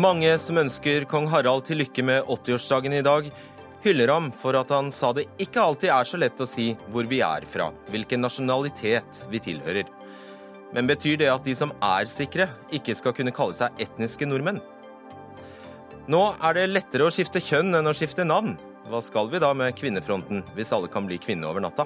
Mange som ønsker kong Harald til lykke med 80-årsdagen i dag, hyller ham for at han sa det ikke alltid er så lett å si hvor vi er fra, hvilken nasjonalitet vi tilhører. Men betyr det at de som er sikre, ikke skal kunne kalle seg etniske nordmenn? Nå er det lettere å skifte kjønn enn å skifte navn. Hva skal vi da med kvinnefronten, hvis alle kan bli kvinne over natta?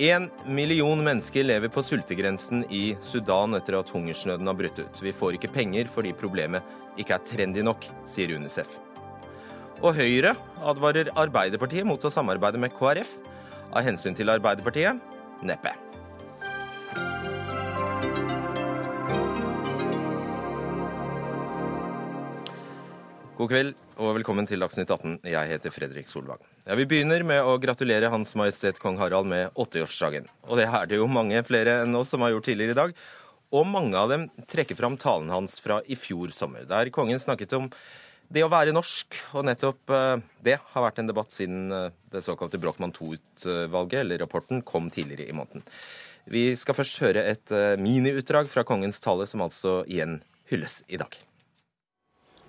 En million mennesker lever på sultegrensen i Sudan etter at hungersnøden har brutt ut. Vi får ikke penger fordi problemet ikke er trendy nok, sier UNICEF. Og Høyre advarer Arbeiderpartiet mot å samarbeide med KrF. Av hensyn til Arbeiderpartiet neppe. God kveld og velkommen til Dagsnytt 18. Jeg heter Fredrik Solvang. Ja, vi begynner med å gratulere Hans Majestet Kong Harald med 80-årsdagen. Og det er det jo mange flere enn oss som har gjort tidligere i dag. Og mange av dem trekker fram talen hans fra i fjor sommer, der kongen snakket om det å være norsk. Og nettopp eh, det har vært en debatt siden eh, det såkalte Brochmann II-utvalget, eller rapporten, kom tidligere i måneden. Vi skal først høre et eh, miniutdrag fra kongens tale, som altså igjen hylles i dag.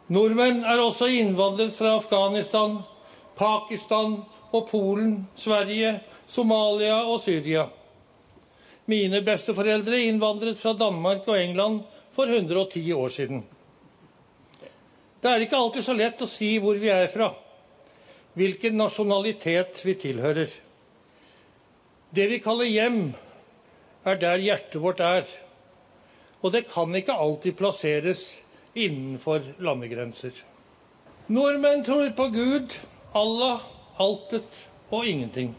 Nordmenn er også innvandret fra Afghanistan, Pakistan og Polen, Sverige, Somalia og Syria. Mine besteforeldre innvandret fra Danmark og England for 110 år siden. Det er ikke alltid så lett å si hvor vi er fra, hvilken nasjonalitet vi tilhører. Det vi kaller hjem, er der hjertet vårt er. Og det kan ikke alltid plasseres innenfor landegrenser. Nordmenn tror på Gud, Allah, altet og ingenting.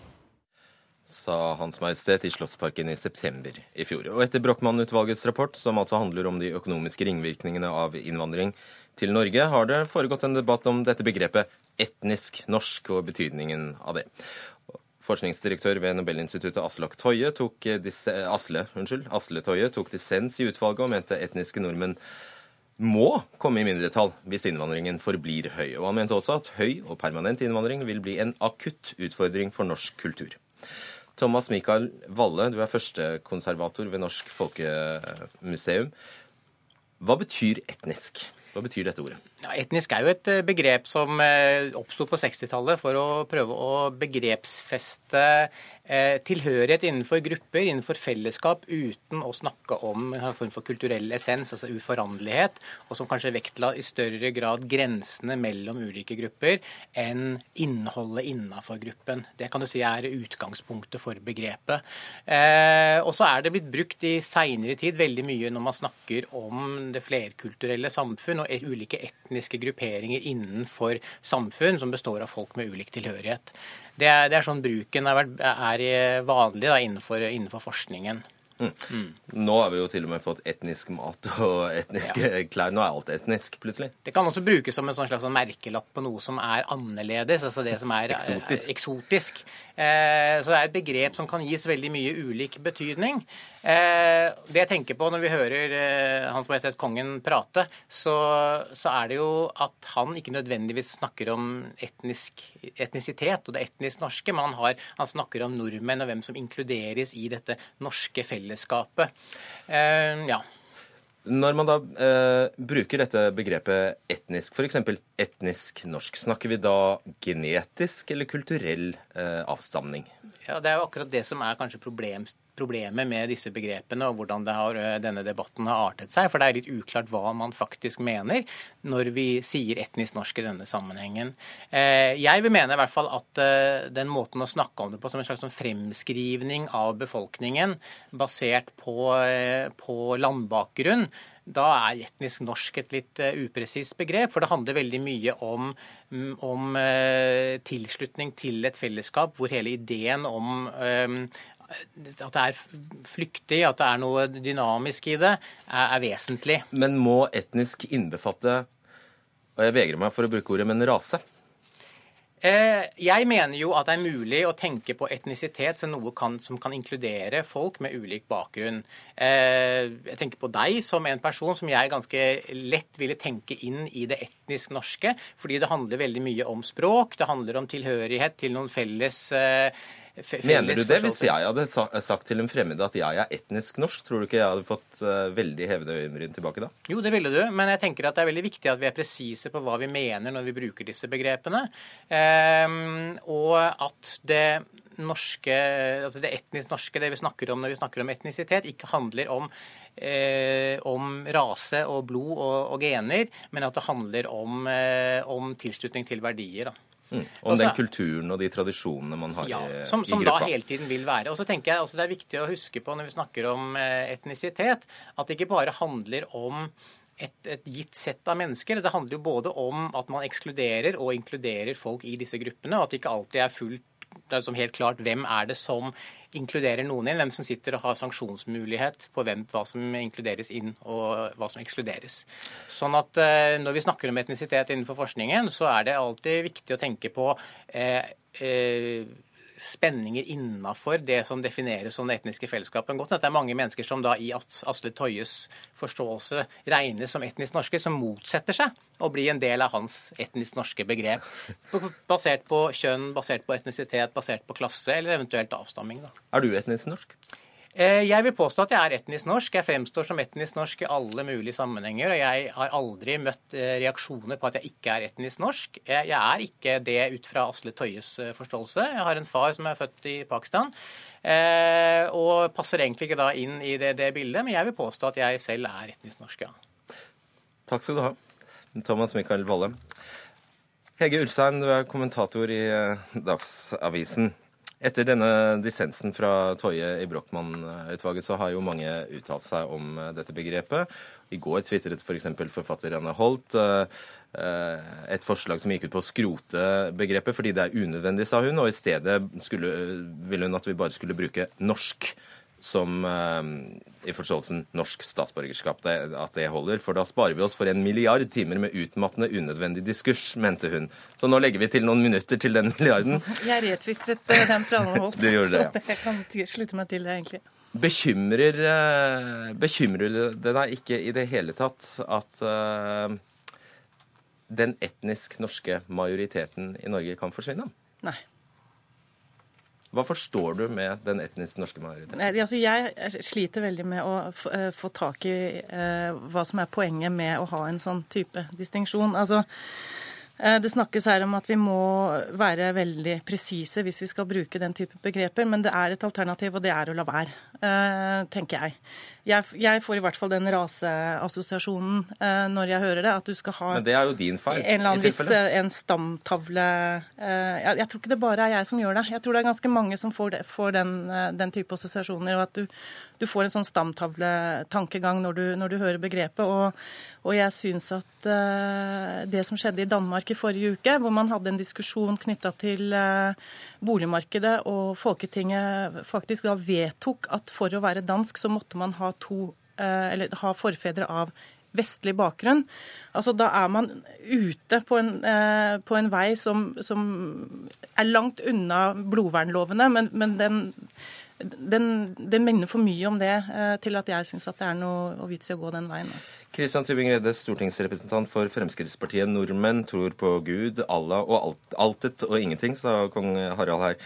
Sa Hans Majestet i Slottsparken i september i fjor. Og etter Brochmann-utvalgets rapport, som altså handler om de økonomiske ringvirkningene av innvandring til Norge, har det foregått en debatt om dette begrepet etnisk norsk og betydningen av det. Forskningsdirektør ved Nobelinstituttet Aslak Toje tok Asle, unnskyld, Asle Toje tok dissens i utvalget og mente etniske nordmenn må komme i mindretall hvis innvandringen forblir høy. Og han mente også at høy og permanent innvandring vil bli en akutt utfordring for norsk kultur. Thomas Mikael Valle, du er førstekonservator ved Norsk Folkemuseum. Hva betyr etnisk? Hva betyr dette ordet? Ja, etnisk er jo et eh, begrep som eh, oppsto på 60-tallet for å prøve å begrepsfeste eh, tilhørighet innenfor grupper, innenfor fellesskap, uten å snakke om en form for kulturell essens, altså uforanderlighet, og som kanskje vektla i større grad grensene mellom ulike grupper enn innholdet innafor gruppen. Det kan du si er utgangspunktet for begrepet. og så er det blitt brukt i seinere tid veldig mye når man snakker om det flerkulturelle samfunn og ulike etniske grupperinger innenfor samfunn som består av folk med ulik tilhørighet. Det er, det er sånn bruken er, er vanlig da, innenfor, innenfor forskningen. Mm. Nå har vi jo til og med fått etnisk mat og etniske ja. klær. Nå er alt etnisk, plutselig. Det kan også brukes som en sånn slags sånn merkelapp på noe som er annerledes, altså det som er eksotisk. Er eksotisk. Eh, så det er et begrep som kan gis veldig mye ulik betydning. Eh, det jeg tenker på når vi hører eh, Hans Majestet Kongen prate, så, er det jo at han ikke nødvendigvis snakker om etnisk, etnisitet og det etnisk norske, men han, har, han snakker om nordmenn og hvem som inkluderes i dette norske fellesskapet ja. Når man da eh, bruker dette begrepet etnisk, f.eks. etnisk norsk, snakker vi da genetisk eller kulturell eh, avstamning? Ja, Det er jo akkurat det som er kanskje problemst problemet med disse begrepene og hvordan har, eh, denne debatten har artet seg. For det er litt uklart hva man faktisk mener når vi sier etnisk norsk i denne sammenhengen. Eh, jeg vil mene i hvert fall at eh, den måten å snakke om det på som en slags sånn fremskrivning av befolkningen basert på, på landbakgrunn, da er etnisk norsk et litt upresist begrep. For det handler veldig mye om, mm, om tilslutning til et fellesskap hvor hele ideen om at det er flyktig, at det er noe dynamisk i det, er, er vesentlig. Men må etnisk innbefatte, og jeg vegrer meg for å bruke ordet, men rase? Eh, jeg mener jo at det er mulig å tenke på etnisitet som noe kan, som kan inkludere folk med ulik bakgrunn. Eh, jeg tenker på deg som en person som jeg ganske lett ville tenke inn i det etnisk norske, fordi det handler veldig mye om språk, det handler om tilhørighet til noen felles eh, felles Mener du det? Hvis jeg hadde sagt til en fremmed at jeg er etnisk norsk, tror du ikke jeg hadde fått uh, veldig hevede øyenbryn tilbake da? Jo, det ville du, men jeg tenker at det er veldig viktig at vi er presise på hva vi mener når vi bruker disse begrepene. Ehm, og at det norske, altså det etnisk norske, det vi snakker om når vi snakker om etnisitet, ikke handler om, eh, om rase og blod og, og gener, men at det handler om, eh, om tilslutning til verdier. da. Mm. Om også, den kulturen og de tradisjonene man har Ja, som, som i da hele tiden vil være. Og så tenker jeg også Det er viktig å huske på når vi snakker om eh, etnisitet, at det ikke bare handler om et, et gitt sett av mennesker. Det handler jo både om at man ekskluderer og inkluderer folk i disse gruppene, og at det ikke alltid er fullt det er liksom helt klart hvem er det som inkluderer noen inn, hvem som sitter og har sanksjonsmulighet på hvem, hva som inkluderes inn og hva som ekskluderes. Sånn at eh, Når vi snakker om etnisitet innenfor forskningen, så er det alltid viktig å tenke på eh, eh, spenninger innafor det som defineres som det etniske fellesskapet. Godt det er mange mennesker som da i Asle Toyes forståelse regnes som etnisk norske, som motsetter seg å bli en del av hans etnisk norske begrep. Basert på kjønn, basert på etnisitet, basert på klasse eller eventuelt avstamming. Da. Er du etnisk norsk? Eh, Jeg vil påstå at jeg er etnisk norsk. Jeg fremstår som etnisk norsk i alle mulige sammenhenger. Og jeg har aldri møtt eh, reaksjoner på at jeg ikke er etnisk norsk. Jeg jeg er ikke det ut fra Asle Tøyes eh, forståelse. Jeg har en far som er født i Pakistan. eh, Og passer egentlig ikke da inn i det, det bildet, men jeg vil påstå at jeg selv er etnisk norsk, ja. Takk skal du ha. Thomas Mikael Volle. Hege Ulstein, du er kommentator i eh, Dagsavisen. Etter denne dissensen fra Toje i Brochmann-utvalget, så har jo mange uttalt seg om eh, dette begrepet. I går tvitret f.eks. For forfatter Anne Holt eh, eh, et forslag som gikk ut på å skrote begrepet fordi det er unødvendig, sa hun, og i stedet skulle, ville hun at vi bare skulle bruke norsk som eh, i forståelsen norsk statsborgerskap, det, at det holder. For da sparer vi oss for en milliard timer med utmattende, unødvendig diskurs, mente hun. Så nå legger vi til noen minutter til den milliarden. Jeg retvitret eh, den fra Anne Holt. Du gjorde det, ja. jeg kan slutte meg til det, egentlig. Bekymrer, eh, bekymrer det deg ikke i det hele tatt at den etnisk norske majoriteten i Norge kan forsvinne? Nei. Hva forstår du med den etnisk norske majoriteten? Altså jeg sliter veldig med å eh, få tak i eh, hva som er poenget med å ha en sånn type distinksjon. Altså, eh, det snakkes her om at vi må være veldig presise hvis vi skal bruke den type begreper, men det er et alternativ, og det er å la være, eh, tenker jeg. Jeg. Jeg får i hvert fall den raseassosiasjonen eh, når jeg hører det, at du skal ha Men det er jo din feil. en eller annen viss eh, en stamtavle eh, jeg, jeg tror ikke det bare er jeg som gjør det. Jeg tror det er ganske mange som får, det, får den, eh, den type assosiasjoner. og At du, du får en sånn stamtavletankegang når, du- når du hører begrepet. Og, og jeg syns at eh, det som skjedde i Danmark i forrige uke, hvor man hadde en diskusjon knytta til eh, boligmarkedet, og Folketinget faktisk da vedtok at for å være dansk så måtte man ha to eh, eller ha forfedre av vestlig bakgrunn. Altså, da er man ute på en, eh, på en vei som, som er langt unna blodvernlovene, men, men den, den, den minner for mye om det eh, til at jeg syns det er noe vits i å gå den veien. Kristian Tybing-Redde, stortingsrepresentant for Fremskrittspartiet. Nordmenn tror på Gud, Allah og alt, altet og ingenting, sa kong Harald her.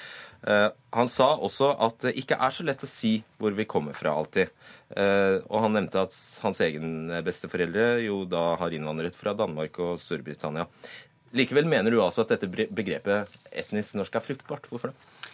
Eh, han sa også at det ikke er så lett å si hvor vi kommer fra alltid. Eh, og han nevnte at hans egen besteforeldre jo da har innvandret fra Danmark og Storbritannia. Likevel mener du altså at dette begrepet etnisk norsk er fruktbart. Hvorfor det?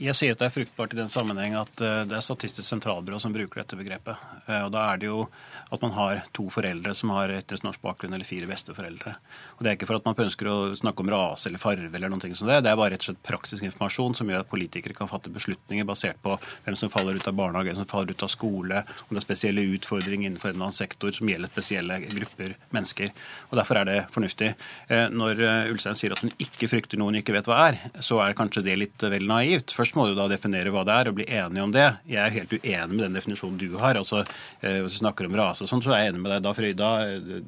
Jeg sier at det er fruktbart i den sammenheng at eh, det er Statistisk sentralbyrå som bruker dette begrepet. Eh, Og Da er det jo at man har to foreldre som har etnisk norsk bakgrunn, eller fire besteforeldre. Og Det er ikke for at man ønsker å snakke om rase eller farve, eller noe ting som Det Det er bare rett og slett praktisk informasjon som gjør at politikere kan fatte beslutninger basert på hvem som faller ut av barnehage, hvem som faller ut av skole, om det er spesielle utfordringer innenfor en eller annen sektor som gjelder spesielle grupper mennesker. Og Derfor er det fornuftig. Eh, Når Ulstein sier at hun ikke frykter noe hun ikke vet hva er, så er kanskje det litt vel naivt. Først må du da definere hva det er, og bli enige om det. Jeg er helt uenig med den definisjonen du har. altså eh, Hvis du snakker om rase og sånn, så er jeg enig med deg da, Frøyda.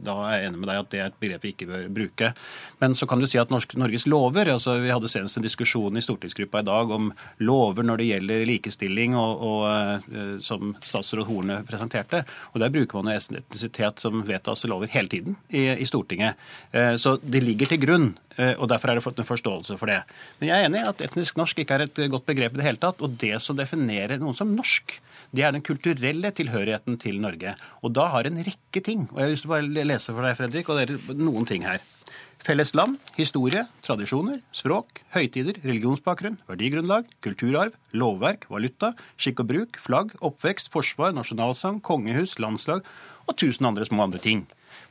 da, er jeg enig med deg at det er et begrep vi ikke bør bruke. Men så kan du si at norsk, Norges lover altså Vi hadde senest en diskusjon i stortingsgruppa i dag om lover når det gjelder likestilling, og, og eh, som statsråd Horne presenterte. Og Der bruker man jo etnisitet som vedtas i lover hele tiden i, i Stortinget. Eh, Så det ligger til grunn, og derfor er det en forståelse for det. Men jeg er enig i at etnisk norsk ikke er et godt godt begrep i det hele tatt. Og det som definerer noen som norsk, det er den kulturelle tilhørigheten til Norge. Og da har en rekke ting. Og jeg å bare lese for deg, Fredrik, og dere noen ting her. Felles land, historie, tradisjoner, språk, høytider, religionsbakgrunn, verdigrunnlag, kulturarv, lovverk, valuta, skikk og bruk, flagg, oppvekst, forsvar, nasjonalsang, kongehus, landslag og tusen andre små andre ting.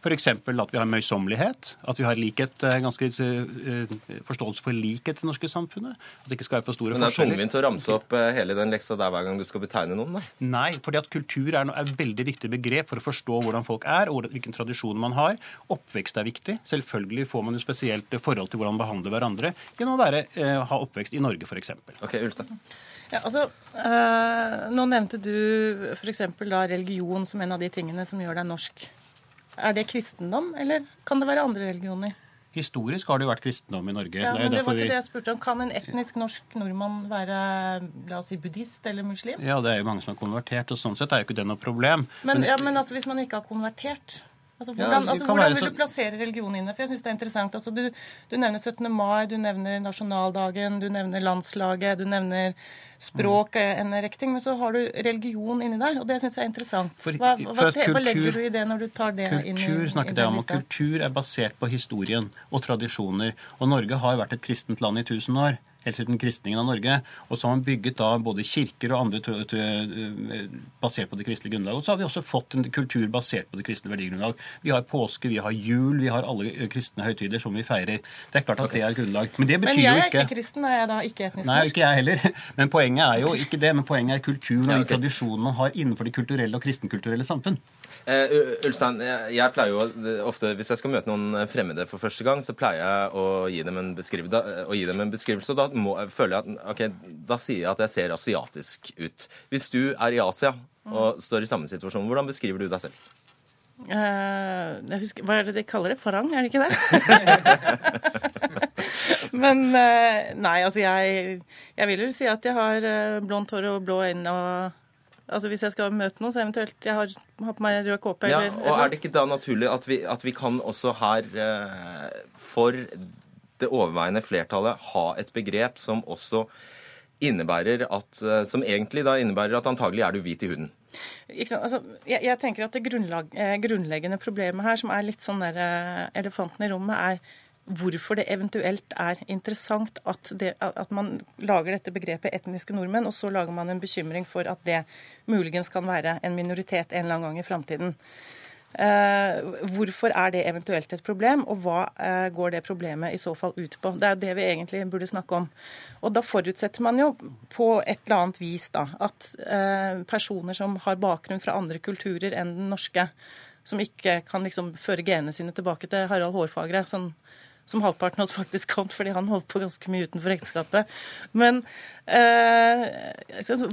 F.eks. at vi har møysommelighet, at vi har likhet, eh, ganske uh, forståelse for likhet i det norske samfunnet. At det ikke skal være for store Men det er forskjeller. tungvint å ramse opp eh, hele den leksa der hver gang du skal betegne noen, da. Nei, fordi at kultur er, er et veldig viktig begrep for å forstå hvordan folk er, og hvilken tradisjon man har. Oppvekst er viktig. Selvfølgelig får man jo spesielt forhold til hvordan man behandler hverandre gjennom å være, eh, ha oppvekst i Norge, f.eks. Ok, Ulstein. Ja, altså, øh, nå nevnte du f.eks. religion som en av de tingene som gjør deg norsk. Er det kristendom, eller kan det være andre religioner? Historisk har det jo vært kristendom i Norge. Ja, men det det var ikke vi- det jeg spurte om. Kan en etnisk norsk nordmann være la oss si, buddhist eller muslim? Ja, det er jo mange som har konvertert, og sånn sett er jo ikke det noe problem. Men, ja, men altså, hvis man ikke har konvertert altså, Hvordan, altså, hvordan vil du plassere religion inne? For jeg synes det er interessant. Altså, du, du nevner 17. mai, du nevner nasjonaldagen, du nevner landslaget, du nevner språk, Mm. en rekke ting, men så har du religion inni der, og det syns jeg er interessant. Hva, hva, at hva legger du i det når du tar det inn i, Kultur i snakket jeg om, og kultur er basert på historien og tradisjoner. Og Norge har vært et kristent land i tusen år. Helt siden kristningen av Norge. Og så har man bygget da både kirker og andre eh, basert på det kristelige grunnlaget. Og så har vi også fått en kultur basert på det kristne verdigrunnlag. Vi har påske, vi har jul, vi har alle eh, kristne høytider som vi feirer. Det er klart at det er grunnlag. Men det betyr Men jeg er ikke ikke kristen, er jeg da ikke etnisk Nei, ikke jeg heller. Men poenget er jo ikke det. Men poenget er kulturen og Ja, okay. tradisjonen man har innenfor det kulturelle og kristenkulturelle samfunn. Uh, Ulstein, jeg, jeg pleier jo ofte, hvis jeg skal møte noen fremmede for første gang, så pleier jeg å gi dem en, beskriv, da, å gi dem en beskrivelse. Og da må, føler jeg at ok, da sier jeg at jeg ser asiatisk ut. Hvis du er i Asia og står i samme situasjon, hvordan beskriver du deg selv? Uh, husker, hva er det de kaller det? Farang, er det ikke det? Men uh, nei, altså jeg, jeg vil vel si at jeg har eh, blondt hår og blå øyne og Altså Hvis jeg skal møte noen, så eventuelt jeg har, har på meg rød kåpe Ja, eller og er det ikke da naturlig at vi, at vi kan også her, for det overveiende flertallet, ha et begrep som også innebærer at eh, Som egentlig da innebærer at antagelig er du hvit i huden. Altså, jeg, jeg tenker at det eh, grunnleggende problemet her, som er litt sånn der eh, elefanten i rommet, er hvorfor det eventuelt er interessant at, det, at man lager dette begrepet etniske nordmenn, og så lager man en bekymring for at det muligens kan være en minoritet en eller annen gang i framtiden. Eh, hvorfor er det eventuelt et problem, og hva eh, går det problemet i så fall ut på? Det er det vi egentlig burde snakke om. Og da forutsetter man jo på et eller annet vis da, at eh, personer som har bakgrunn fra andre kulturer enn den norske, som ikke kan liksom føre genene sine tilbake til Harald Hårfagre, sånn som halvparten av oss faktisk kan, fordi han holdt på ganske mye utenfor ekteskapet. Men eh,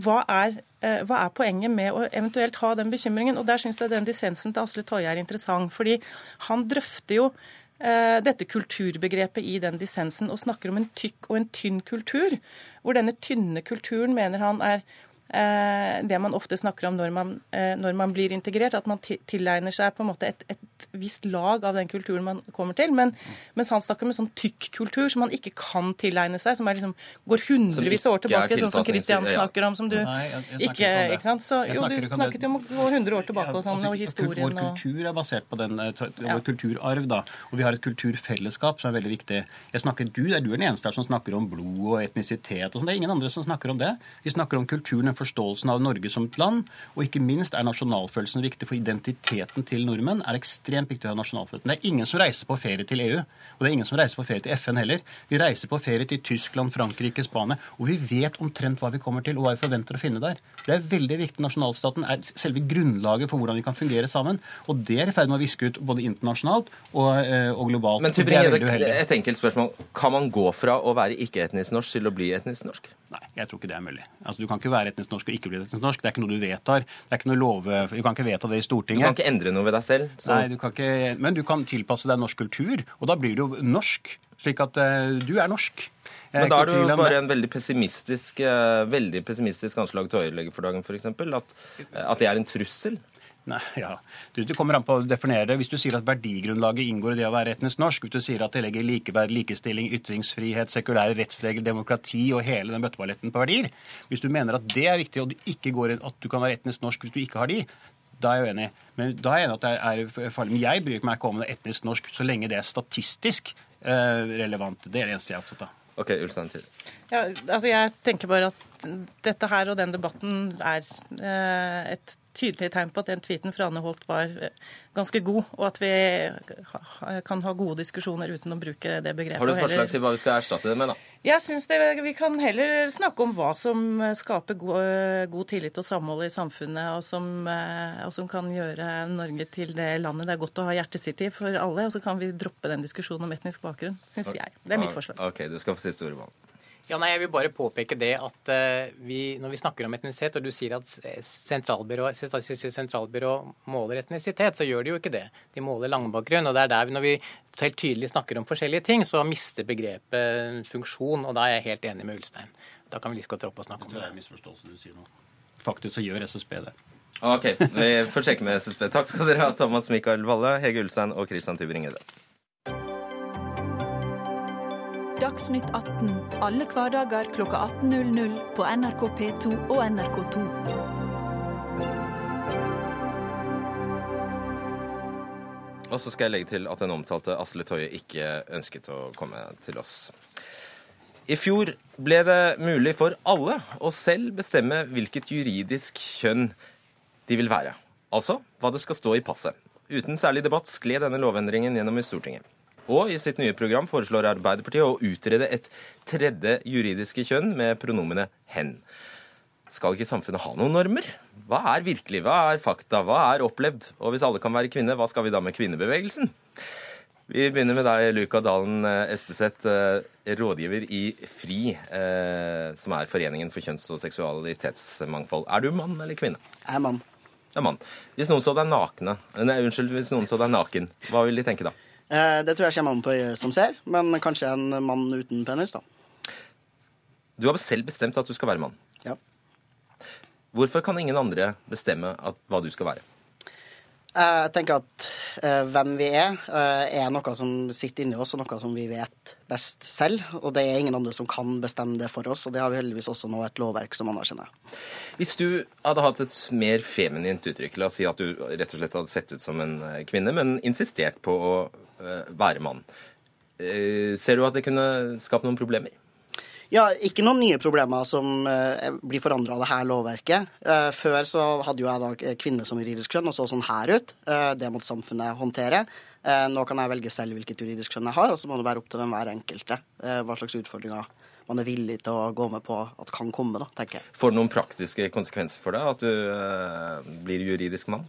hva, er, eh, hva er poenget med å eventuelt ha den bekymringen? Og der syns jeg den dissensen til Asle Toje er interessant, fordi han drøfter jo eh, dette kulturbegrepet i den dissensen og snakker om en tykk og en tynn kultur. Hvor denne tynne kulturen mener han er eh, det man ofte snakker om når man, eh, når man blir integrert, at man tilegner seg på en måte et, et visst lag av den kulturen man kommer til. Men, mens han snakker om en sånn tykk kultur som man ikke kan tilegne seg, som er liksom, går hundrevis av år tilbake, sånn som Kristian ja. snakker om, som du Nei, jeg- jeg ikke ikke om ikke sant? Så, Jo, du snakket jo om å gå 100 år tilbake og sånn, altså, og historien Vår kultur er basert på den, vår Ja. kulturarv, da. Og vi har et kulturfellesskap som er veldig viktig. Jeg snakker, du, er du er den eneste her som snakker om blod og etnisitet og sånn. Det er ingen andre som snakker om det. Vi snakker om kulturen, og forståelsen av Norge som et land. Og ikke minst er nasjonalfølelsen viktig for identiteten til nordmenn. er det ekstremt viktig å ha nasjonalfølelsen. Det er ingen som reiser på ferie til EU, og det er ingen som reiser på ferie til FN heller. Vi reiser på ferie til Tyskland, Frankrike, Spania, og vi vet omtrent hva vi kommer til, og hva vi forventer å finne der. Det er veldig viktig. Nasjonalstaten er selve grunnlaget for hvordan vi kan fungere sammen, og det er i ferd med å viske ut både internasjonalt og, eh, og globalt. Men Tybring-Gjedde, et enkelt spørsmål. Kan man gå fra å være ikke-etnisk norsk til å bli etnisk norsk? Nei, jeg tror ikke det er mulig. Altså, Du kan ikke være etnisk norsk og ikke bli etnisk norsk. Det er ikke noe du vedtar. Det er ikke noe lov... Du kan ikke vedta det i Du kan ikke endre noe ved deg selv? Så Nei, kan ikke, men du kan tilpasse deg norsk kultur, og da blir du jo norsk. Slik at uh, du er norsk. Men da er det jo bare en veldig pessimistisk, uh, veldig pessimistisk anslag til dagen, f.eks. At, at det er en trussel. Nei, ja. Du, det kommer an på å definere det. Hvis du sier at verdigrunnlaget inngår i det å være etnisk norsk, hvis du sier at det legger likeverd, likestilling, ytringsfrihet, sekulære rettsregler, demokrati og hele den bøtteballetten på verdier Hvis du mener at det er viktig, og du ikke går inn at du kan være etnisk norsk hvis du ikke har de, da er jeg uenig. Men da er jeg enig at det er farlig. Men jeg bryr meg ikke om det er etnisk norsk så lenge det er statistisk eh, relevant. Det er det eneste jeg er opptatt av. Ok, Ulstein til. Ja, altså jeg tenker bare at dette her og den debatten er eh, et tydelig tegn på at den tweeten fra Anne Holt var eh, ganske god, og at vi kan ha gode diskusjoner uten å bruke det begrepet. Har du forslag til hva vi skal erstatte det med, da? Jeg syns vi kan heller snakke om hva som skaper god, god tillit og samhold i samfunnet, og som, eh, og som, kan gjøre Norge til det landet det er godt å ha hjertet sitt i for alle. Og så kan vi droppe den diskusjonen om etnisk bakgrunn, syns jeg. Det er mitt forslag. Ok, du skal få siste ordet, Mann. Ja, nei, Jeg vil bare påpeke det at uh, vi, når vi snakker om etnisitet, og du sier at sentralbyrå, sentralbyrå måler etnisitet, så gjør de jo ikke det. De måler langbakgrunn. og det er der vi, Når vi helt tydelig snakker om forskjellige ting, så mister begrepet funksjon. og Da er jeg helt enig med Ulstein. Da kan vi like godt droppe å snakke om det. Det er misforståelse du sier nå. Faktisk så gjør SSB det. Ok, vi får sjekke med SSB. Takk skal dere ha, Thomas Mikael Valle, Hege Ulstein og Christian Tybring-Gjedde. Dagsnytt 18 alle hverdager kl 18.00 på NRK P2 og NRK2. Og så skal jeg legge til at den omtalte Asle Toje ikke ønsket å komme til oss. I fjor ble det mulig for alle å selv bestemme hvilket juridisk kjønn de vil være. Altså hva det skal stå i passet. Uten særlig debatt skled denne lovendringen gjennom i Stortinget. Og i sitt nye program foreslår Arbeiderpartiet å utrede et tredje juridiske kjønn med pronomene hen. Skal ikke samfunnet ha noen normer? Hva er virkelig? Hva er fakta? Hva er opplevd? Og hvis alle kan være kvinne, hva skal vi da med kvinnebevegelsen? Vi begynner med deg, Luka Dalen eh, Espeseth, eh, rådgiver i FRI, eh, som er Foreningen for kjønns- og seksualitetsmangfold. Er du mann eller kvinne? Jeg er mann. Er mann. Hvis noen så deg nakne, nei, unnskyld, hvis noen så deg naken, hva vil de tenke da? Eh, det tror jeg kommer an på øyet som ser, men kanskje en mann uten penis, da. Du har selv bestemt at du skal være mann. Ja. Hvorfor kan ingen andre bestemme at, hva du skal være? Eh, jeg tenker at uh, hvem vi er, uh, er noe som sitter inni oss, og noe som vi vet best selv. Og det er ingen andre som kan bestemme det for oss, og det har vi heldigvis også nå et lovverk som anerkjenner. Hvis du hadde hatt et mer feminint uttrykk, la oss si at du rett og slett hadde sett ut som en kvinne, men insistert på å være mann, ser du at det kunne skapt noen problemer? Ja, ikke noen nye problemer som eh, blir forandra av det her lovverket. Eh, før så hadde jo jeg da kvinne som juridisk kjønn og så sånn her ut. Eh, det måtte samfunnet håndtere. Eh, nå kan jeg velge selv hvilket juridisk kjønn jeg har, og så må det være opp til den hver enkelte eh, hva slags utfordringer man er villig til å gå med på at kan komme, da, tenker jeg. Får det noen praktiske konsekvenser for deg at du eh, blir juridisk mann?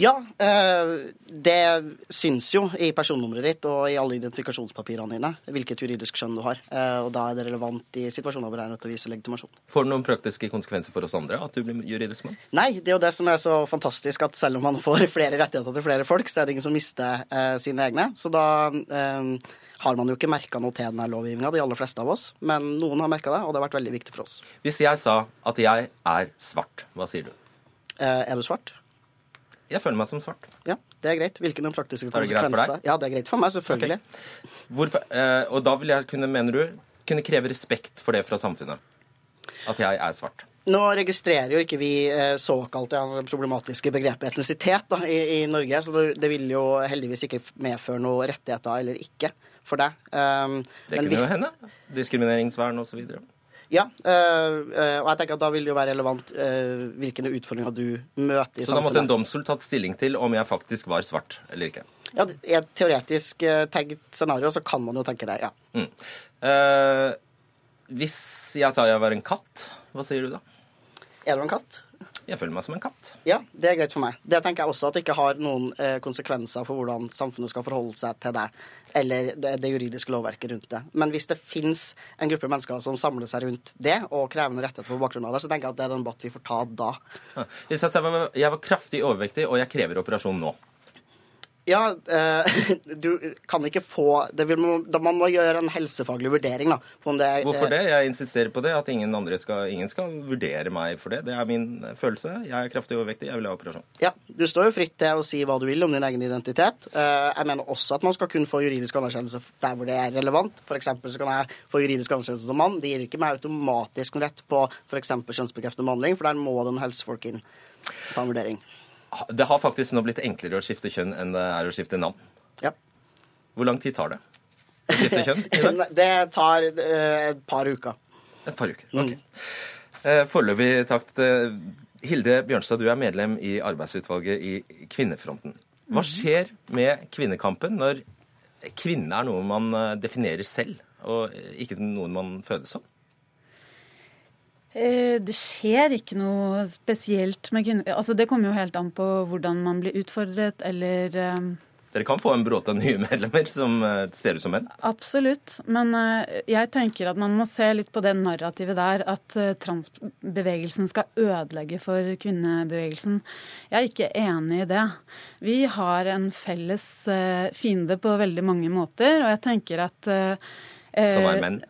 Ja, eh, det syns jo i personnummeret ditt og i alle identifikasjonspapirene dine hvilket juridisk skjønn du har. Eh, og da er det relevant i situasjoner hvor det er nødt til å vise legitimasjon. Får det noen praktiske konsekvenser for oss andre at du blir juridisk mann? Nei, det er jo det som er så fantastisk at selv om man får flere rettigheter til flere folk, så er det ingen som mister eh, sine egne. Så da eh, har man jo ikke merka noe til denne lovgivninga, de aller fleste av oss. Men noen har merka det, og det har vært veldig viktig for oss. Hvis jeg sa at jeg er svart, hva sier du? Eh, er du svart? Jeg føler meg som svart. Ja, det er greit. Hvilke noen praktiske Er konsekvenser? Ja, det er greit for meg, selvfølgelig. Hvorfor, eh, og da vil jeg kunne, mener du, kunne kreve respekt for det fra samfunnet? At jeg er svart? Nå registrerer jo ikke vi eh, såkalt ja, problematiske begrepet etnisitet da, i, i Norge, så det, vil jo heldigvis ikke medføre noe rettigheter eller ikke for deg. Um, Det men kunne hvis- jo hende. Diskrimineringsvern osv. Ja, øh, øh, og jeg tenker at da vil det jo være relevant øh, hvilke utfordringer du møter i Så da måtte en domstol tatt stilling til om jeg faktisk var svart eller ikke. Ja, I et teoretisk tenkt scenario så kan man jo tenke det, ja. Mm. Eh, hvis jeg sa jeg var en katt, hva sier du da? Er du en katt? Jeg føler meg som en katt. Ja, det er greit for meg. Det tenker jeg også at det ikke har noen eh, konsekvenser for hvordan samfunnet skal forholde seg til deg, eller det, juridiske lovverket rundt det. Men hvis det fins en gruppe mennesker som samler seg rundt det, og krevende rettigheter på bakgrunn av det, så tenker jeg at det er en debatt vi får ta da. Ja. Jeg var kraftig overvektig og jeg krever operasjon nå, Ja, eh, du kan ikke få det vil, Man må gjøre en helsefaglig vurdering. da. det Hvorfor det? Jeg insisterer på det. At ingen andre skal, ingen skal vurdere meg for det. Det er min følelse. Jeg er kraftig overvektig. Jeg vil ha operasjon. Ja, Du står jo fritt til å si hva du vil om din egen identitet. Eh, Jeg mener også at man skal kunne få juridisk anerkjennelse der hvor det er relevant. For eksempel så kan jeg få juridisk anerkjennelse som mann. Det gir ikke meg automatisk en rett på f.eks. kjønnsbekreftende behandling, for der må den helsefolk inn ta en vurdering. Det har faktisk nå blitt enklere å skifte kjønn enn det er å skifte navn. Ja. Hvor lang tid tar det å skifte kjønn? i dag? Det tar eh, et par uker. Et par uker. ok. Mm. Foreløpig takk til Hilde Bjørnstad, du er medlem i arbeidsutvalget i Kvinnefronten. Hva skjer med kvinnekampen når kvinne er noe man eh, definerer selv, og ikke noen man fødes som? Eh, Det skjer ikke noe spesielt med kvinner. Altså, det kommer jo helt an på hvordan man blir utfordret, eller eh, Dere kan få en bråte av nye medlemmer som eh, ser ut som menn. Absolutt. Men jeg tenker at man må se litt på det narrativet der, at transbevegelsen skal ødelegge for kvinnebevegelsen. Jeg er ikke enig i det. Vi har en felles fiende på veldig mange måter, og jeg tenker at Som er menn.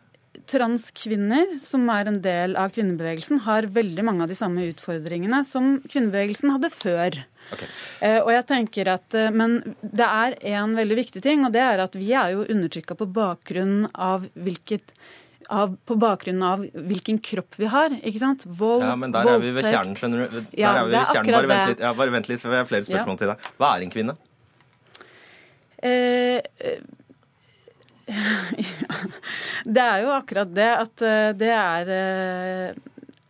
Transkvinner, som er en del av kvinnebevegelsen, har veldig mange av de samme utfordringene som kvinnebevegelsen hadde før. Okay. Eh, og jeg tenker at, eh, Men det er en veldig viktig ting, og det er at vi er jo undertrykka på bakgrunn av hvilket av, på bakgrunn av hvilken kropp vi har. ikke sant? Vold, Ja, men der er vi ved kjernen, skjønner du. Der Ja, er vi ved er kjernen. Bare vent litt, ja, bare vent litt, for jeg har flere spørsmål til deg. Hva er en kvinne? Eh, eh, det er jo akkurat det at eh, det er eh,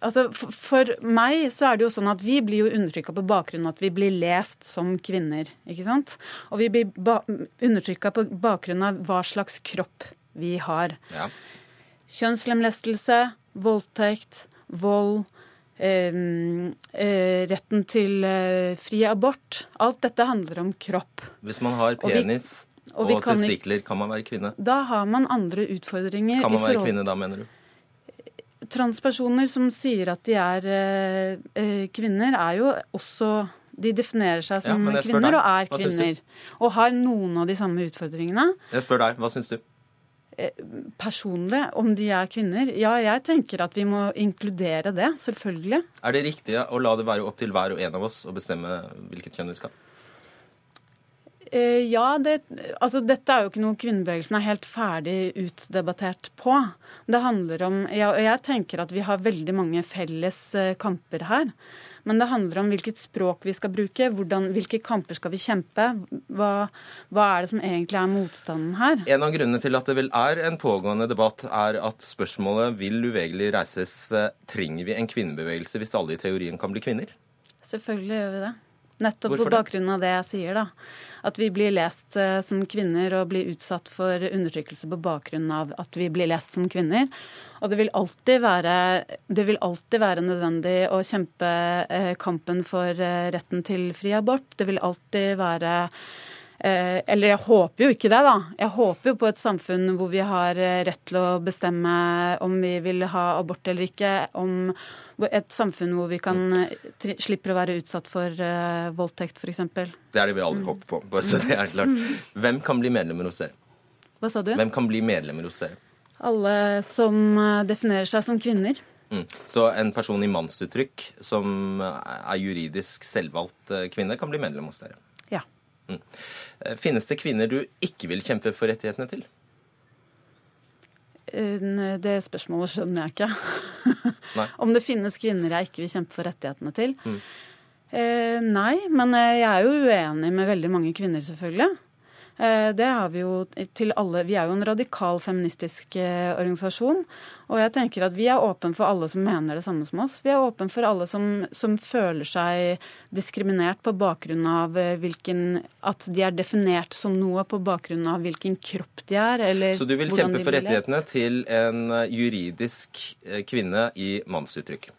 Altså, for, meg så er det jo sånn at vi blir jo undertrykka på bakgrunn av at vi blir lest som kvinner. ikke sant? Og vi blir ba undertrykka på bakgrunn av hva slags kropp vi har. Ja. Kjønnslemlestelse, voldtekt, vold, eh, eh, retten til eh, fri abort. Alt dette handler om kropp. Hvis man har penis og og, kan testikler, kan man være kvinne? Da har man andre utfordringer. Kan man være kvinne da, mener du? Transpersoner som sier at de er eh, eh, kvinner, er jo også De definerer seg som ja, kvinner og er kvinner. Og har noen av de samme utfordringene. Jeg spør deg, hva syns du? Personlig, om de er kvinner Ja, jeg tenker at vi må inkludere det, selvfølgelig. Er det riktig å la det være opp til hver og en av oss å bestemme hvilket kjønn vi skal? Eh, Ja, det, altså dette er jo ikke noe kvinnebevegelsen er helt ferdig utdebattert på. Det handler om, ja, og Jeg tenker at vi har veldig mange felles eh, kamper her. Men det handler om hvilket språk vi skal bruke, hvordan, hvilke kamper skal vi kjempe. Hva, hva er det som egentlig er motstanden her? En av grunnene til at det vel er en pågående debatt, er at spørsmålet vil uvegerlig reises eh, trenger vi en kvinnebevegelse hvis alle i teorien kan bli kvinner? Selvfølgelig gjør vi det. Nettopp Hvorfor på bakgrunn av det jeg sier, da. At vi blir lest eh, som kvinner og blir utsatt for undertrykkelse på bakgrunn av at vi blir lest som kvinner. Og det vil alltid være, det vil alltid være nødvendig å kjempe eh, kampen for eh, retten til fri abort. Det vil alltid være eller jeg håper jo ikke det, da. Jeg håper jo på et samfunn hvor vi har rett til å bestemme om vi vil ha abort eller ikke. Om et samfunn hvor vi kan eh, tri slipper å være utsatt for uh, voldtekt, f.eks. Det er det vi aldri håper på. bare så det er klart. Hvem kan bli medlemmer hos dere? Hva sa du? Hvem kan bli medlemmer hos dere? Alle som eh, definerer seg som kvinner. Mm. Så en person i mannsuttrykk som er juridisk selvvalgt eh, kvinne, kan bli medlem hos dere? Ja. Mm. Eh, Finnes det kvinner du ikke vil kjempe for rettighetene til? Det spørsmålet skjønner jeg ikke. Om det finnes kvinner jeg ikke vil kjempe for rettighetene til? Mm. Eh, nei, men eh, jeg er jo uenig med veldig mange kvinner, selvfølgelig. Eh, det har vi jo til alle. Vi er jo en radikal feministisk eh, organisasjon. Og jeg tenker at vi er åpen for alle som mener det samme som oss. Vi er åpen for alle som, som føler seg diskriminert på bakgrunn av eh, hvilken At de er definert som noe på bakgrunn av hvilken kropp de er, eller Så du vil kjempe for rettighetene lest. til en juridisk kvinne i mannsuttrykk?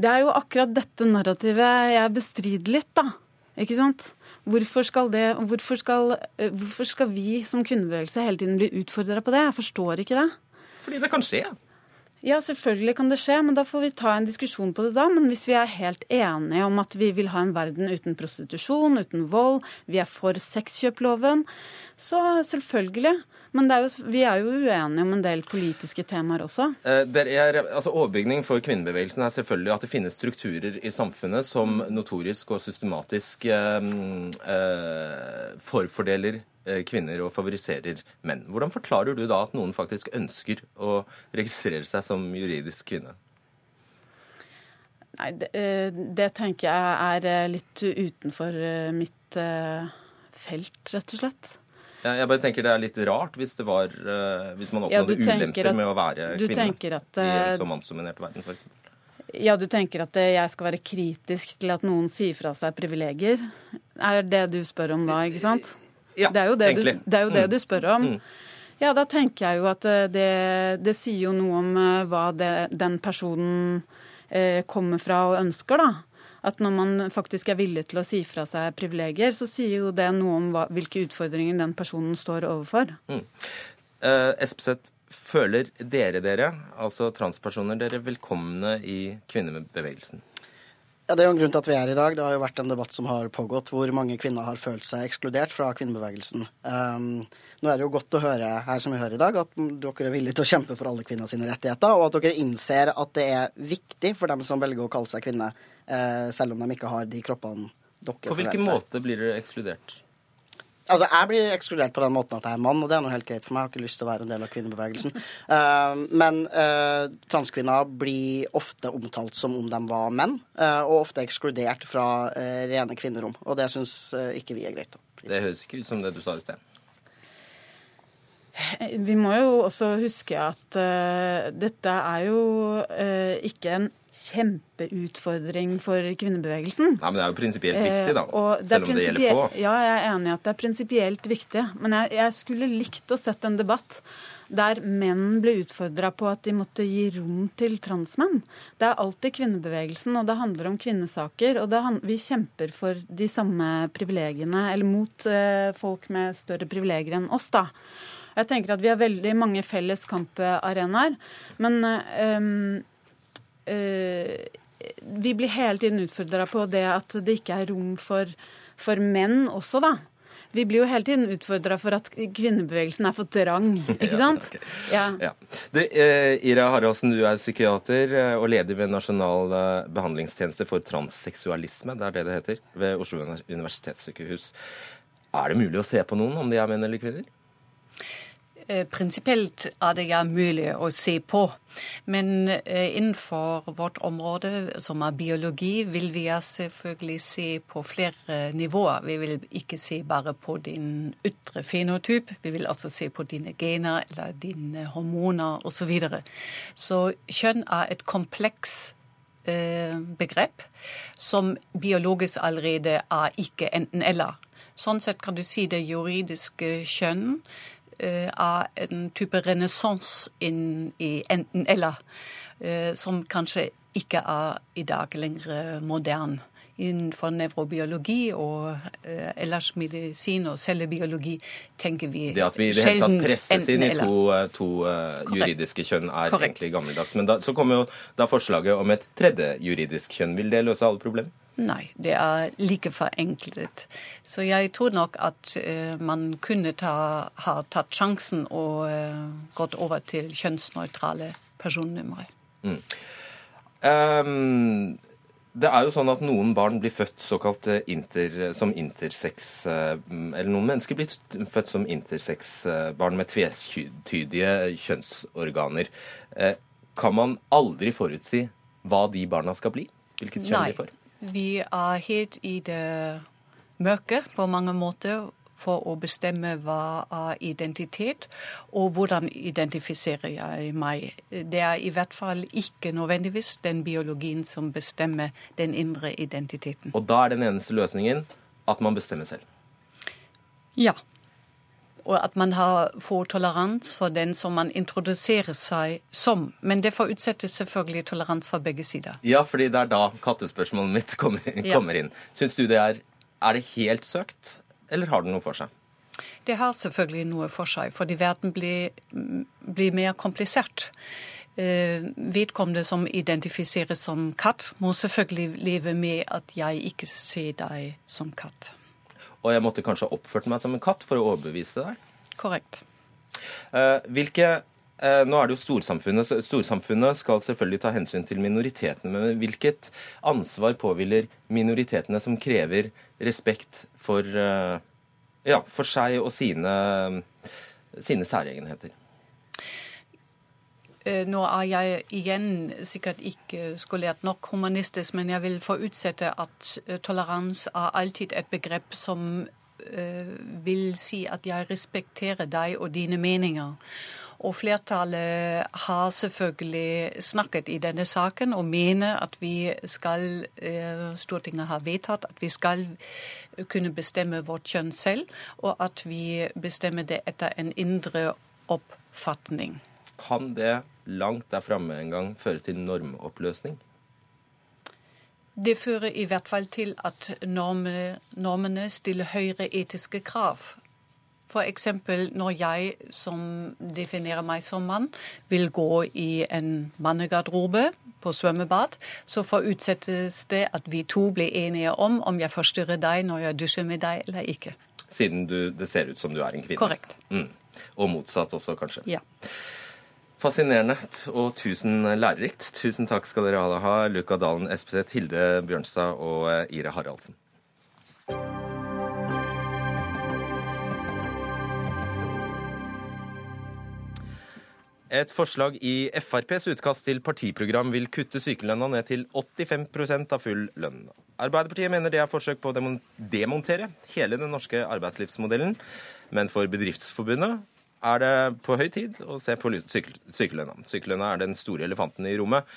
Det er jo akkurat dette narrativet jeg bestrider litt, da. Ikke sant? Hvorfor skal, det, hvorfor skal, eh, hvorfor skal vi som kvinnebevegelse hele tiden bli utfordra på det? Jeg forstår ikke det. Fordi det kan skje. Ja, selvfølgelig kan det skje, men da får vi ta en diskusjon på det da. Men hvis vi er helt enige om at vi vil ha en verden uten prostitusjon, uten vold, vi er for sexkjøploven, så selvfølgelig. Men er jo, vi er jo uenige om en del politiske temaer også. Eh, er, altså Overbygning for kvinnebevegelsen er selvfølgelig at det finnes strukturer i samfunnet som notorisk og systematisk eh, eh, forfordeler Eh, kvinner og favoriserer menn. Hvordan forklarer du da at noen faktisk ønsker å registrere seg som juridisk kvinne? Nei, det, det tenker jeg er litt utenfor mitt felt, rett og slett. Jeg bare tenker Det er litt rart hvis, det var, hvis man oppnådde ja, ulemper at, med å være kvinne at, i en så mannsdominert verden, f.eks. Ja, du tenker at jeg skal være kritisk til at noen sier fra seg privilegier? Er det du spør om da, ikke sant? Ja, det er jo det, du, det, er jo det mm. du, spør om. Mm. Ja, da tenker jeg jo at eh, det, det sier jo noe om eh, hva den personen eh, kommer fra og ønsker, da. At når man faktisk er villig til å si fra seg privilegier, så sier jo det noe om hva, hvilke utfordringer den personen står overfor. Mm. Uh, Espeseth, føler dere dere, altså transpersoner, dere velkomne i kvinnebevegelsen? Ja, Det er jo en grunn til at vi er i dag. Det har jo vært en debatt som har pågått, hvor mange kvinner har følt seg ekskludert fra kvinnebevegelsen. Um, nå er det jo godt å høre her som vi hører i dag, at dere er villige til å kjempe for alle kvinner sine rettigheter, og at dere innser at det er viktig for dem som velger å kalle seg kvinne, selv om de ikke har de kroppene dere På hvilken måte blir dere ekskludert? Altså, Jeg blir ekskludert på den måten at jeg er mann, og det er noe helt greit for meg. Jeg har ikke lyst til å være en del av kvinnebevegelsen. Uh, men uh, transkvinner blir ofte omtalt som om de var menn, uh, og ofte ekskludert fra rene kvinnerom. Og det syns ikke vi er greit. Det høres ikke ut som det du sa i sted. Vi må jo også huske at dette er jo ikke en kjempeutfordring for kvinnebevegelsen. Nei, Men det er jo prinsipielt viktig, da. Eh, selv om det gjelder få. Ja, jeg er enig i at det er prinsipielt viktig. Men jeg, jeg, skulle likt å sett en debatt der menn ble utfordra på at de måtte gi rom til transmenn. Det er alltid kvinnebevegelsen, og det handler om kvinnesaker. Og det, vi kjemper for de samme privilegiene, eller mot eh, folk med større privilegier enn oss, da. Jeg tenker at Vi har veldig mange felles kamparenaer. Men Eh, vi blir hele tiden utfordra på det at det ikke er rom for, for menn også, da. Vi blir jo hele tiden utfordra for at kvinnebevegelsen er for trang, ikke sant? Ja. ja. Du, eh, Ira Haraldsen, du er psykiater eh, og leder ved Nasjonal behandlingstjeneste for transseksualisme, det er det det heter, ved Oslo universitetssykehus. Er det mulig å se på noen, om de er menn eller kvinner? Eh, prinsipielt er det ja mulig å se på. Men eh, innenfor vårt område, som er biologi, vil vi selvfølgelig se på flere nivåer. Vi vil ikke se bare på din ytre fenotyp, vi vil også se på dine gener eller dine hormoner osv. Så, videre. så kjønn er et kompleks eh, begrep som biologisk allerede er ikke enten-eller. Sånn sett kan du si det juridiske kjønn Eh, av en type renessanse i enten-eller, eh, som kanskje ikke er i dag lenger moderne. Innenfor nevrobiologi og eh, ellers medisin og cellebiologi tenker vi Det at vi i det hele tatt presses inn i to, to juridiske kjønn, er Korrekt. egentlig gammeldags. Men da, så kommer jo da forslaget om et tredje juridisk kjønn. Vil det løse alle problemer? Nei, det er like forenklet. Så jeg tror nok at uh, man kunne ta, ha tatt sjansen og uh, gått over til kjønnsnøytrale personnumre. Mm. Um, det er jo sånn at noen barn blir født såkalt eh, inter, som intersex Eller noen mennesker blir født som intersex-barn med tvetydige kjønnsorganer. Kan man aldri forutsi hva de barna skal bli? Hvilket kjønn Nei. de får? Vi er helt i det mørke på mange måter for å bestemme hva er identitet, og hvordan identifiserer jeg meg. Det er i hvert fall ikke nødvendigvis den biologien som bestemmer den indre identiteten. Og da er den eneste løsningen at man bestemmer selv? Ja og at man har, får toleranse for den som man introduserer seg som. Men det forutsetter selvfølgelig toleranse fra begge sider. Ja, fordi det er da kattespørsmålet mitt kommer, kommer inn. Syns du det er Er det helt søkt, eller har det noe for seg? Det har selvfølgelig noe for seg, fordi verden blir, blir mer komplisert. Eh, vedkommende som identifiseres som katt, må selvfølgelig leve med at jeg ikke ser deg som katt. Og jeg måtte kanskje ha oppført meg som en katt for å overbevise deg? Korrekt. Eh, hvilke eh, nå er det jo storsamfunnet. Storsamfunnet skal selvfølgelig ta hensyn til minoritetene. Men hvilket ansvar påhviler minoritetene som krever respekt for, ja, for seg og sine, sine særegenheter? Eh, nå er jeg igjen sikkert ikke skolert nok humanistisk, men jeg vil forutsette at eh, toleranse er alltid et begrep som uh, vil si at jeg respekterer deg og dine meninger. Og flertallet har selvfølgelig snakket i denne saken og mener at vi skal Stortinget har vedtatt at vi skal kunne bestemme vårt kjønn selv, og at vi bestemmer det etter en indre oppfatning. Kan det langt der framme en gang føre til normoppløsning? Det fører i hvert fall til at normene, normene stiller høyere etiske krav. F.eks. når jeg, som definerer meg som mann, vil gå i en mannegarderobe på svømmebad, så forutsettes det at vi to blir enige om om jeg forstyrrer deg når jeg dusjer med deg eller ikke. Siden du, det ser ut som du er en kvinne? Korrekt. Mm. Og motsatt også, kanskje? Ja. Fascinerende og tusen lærerikt. Tusen takk skal dere alle ha, Luka Dalen Espeseth, Hilde Bjørnstad og eh, Ire Haraldsen. Et forslag i FrPs utkast til partiprogram vil kutte sykelønna ned til 85% av full lønn. Arbeiderpartiet mener det er forsøk på å demontere hele den norske arbeidslivsmodellen. Men for Bedriftsforbundet er det på høy tid å se på sykelønna. Sykelønna er den store elefanten i rommet,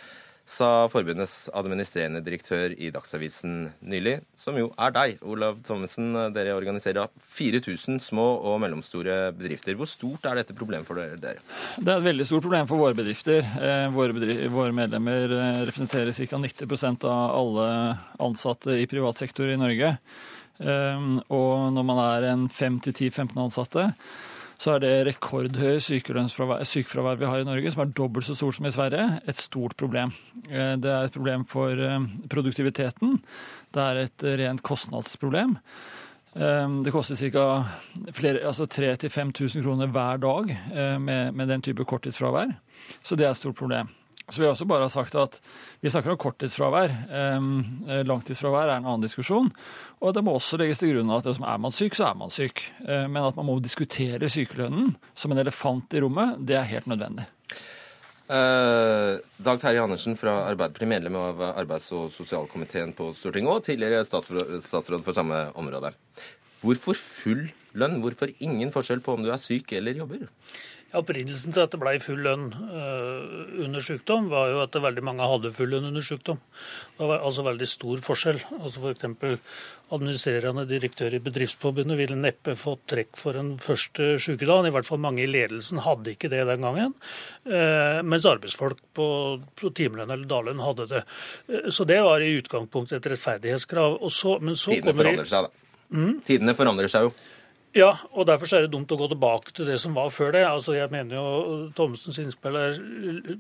sa forbundets administrerende direktør i Dagsavisen nylig, som jo er deg, Olav Thommessen. Dere organiserer 4000 små og mellomstore bedrifter. Hvor stort er dette problemet for dere? Det er et veldig stort problem for våre bedrifter. Eh, våre, bedrifter, våre medlemmer eh, representerer ca. 90% av alle ansatte i privat sektor i Norge. Eh, og når man er en 5-10-15 ansatte, så er det rekordhøye sykefravær vi har i Norge, som er dobbelt så stort som i Sverige, et stort problem. Eh, det er et problem for eh, produktiviteten. Det er et rent kostnadsproblem. Eh, det koster ca. Altså 3000-5000 kroner hver dag med, med den type korttidsfravær. Så det er et stort problem. Så vi har også bare sagt at vi snakker om korttidsfravær. Eh, langtidsfravær er en annen diskusjon. Og det må også legges til grunn at er man syk, så er man syk. Eh, men at man må diskutere sykelønnen som en elefant i rommet, det er helt nødvendig. Eh, Dag Terje Andersen fra Arbeiderpartiet, medlem av arbeids- og sosialkomiteen på Stortinget og tidligere statsråd for samme område. Hvorfor full lønn? Hvorfor ingen forskjell på om du er syk eller jobber? Opprinnelsen til at det ble full lønn uh, under sykdom, var jo at veldig mange hadde full lønn under sykdom. Det var altså veldig stor forskjell. Altså F.eks. administrerende direktør i Bedriftsforbundet ville neppe fått trekk for en første sykedag. I hvert fall mange i ledelsen hadde ikke det den gangen. Uh, mens arbeidsfolk på, på timelønn eller daglønn hadde det. Uh, så det var i utgangspunktet et rettferdighetskrav. Så, så Tidene forandrer seg, da. Mm? Tidene forandrer seg jo. Ja, og derfor er det dumt å gå tilbake til det som var før det. Altså, Jeg mener jo Thommessens innspill er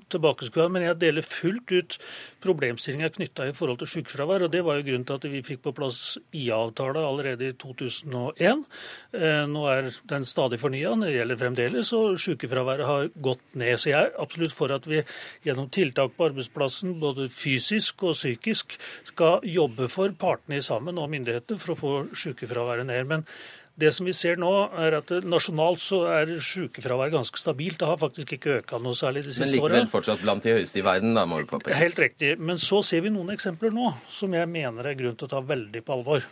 tilbakeskuende, men jeg deler fullt ut problemstillinga knytta i forhold til sykefravær. og Det var jo grunnen til at vi fikk på plass IA-avtale allerede i 2001. Eh, nå er den stadig fornya, det gjelder fremdeles, og sykefraværet har gått ned. Så jeg er absolutt for at vi gjennom tiltak på arbeidsplassen, både fysisk og psykisk, skal jobbe for partene sammen og myndighetene for å få sykefraværet ned. Men det som vi ser nå, er at nasjonalt så er sykefraværet ganske stabilt. Det har faktisk ikke øka noe særlig de siste årene. Men likevel året. fortsatt blant de høyeste i verden, da må vi påpekes. Helt riktig. Men så ser vi noen eksempler nå som jeg mener er grunn til å ta veldig på alvor.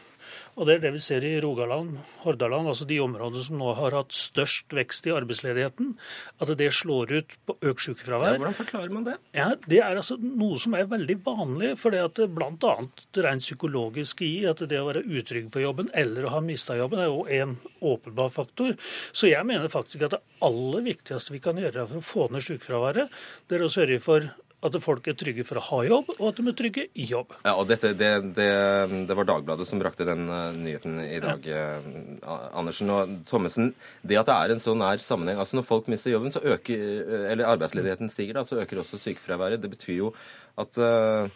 Og Det er det vi ser i Rogaland, Hordaland, altså de områdene som nå har hatt størst vekst i arbeidsledigheten. At det slår ut på økt sykefravær. Ja, hvordan forklarer man det? Ja, Det er altså noe som er veldig vanlig. for det at Bl.a. rent psykologisk i at det å være utrygg for jobben eller å ha mista jobben er jo en åpenbar faktor. Så jeg mener faktisk at det aller viktigste vi kan gjøre for å få ned sykefraværet, det er å sørge for at folk er trygge for å ha jobb, og at de er trygge i jobb. Ja, og dette, det, det, det var Dagbladet som brakte den uh, nyheten i dag, uh, Andersen og Thommessen. Det at det er en så nær sammenheng altså Når folk mister jobben, så øker, eller arbeidsledigheten stiger, da, så øker også sykefraværet. Det betyr jo at uh,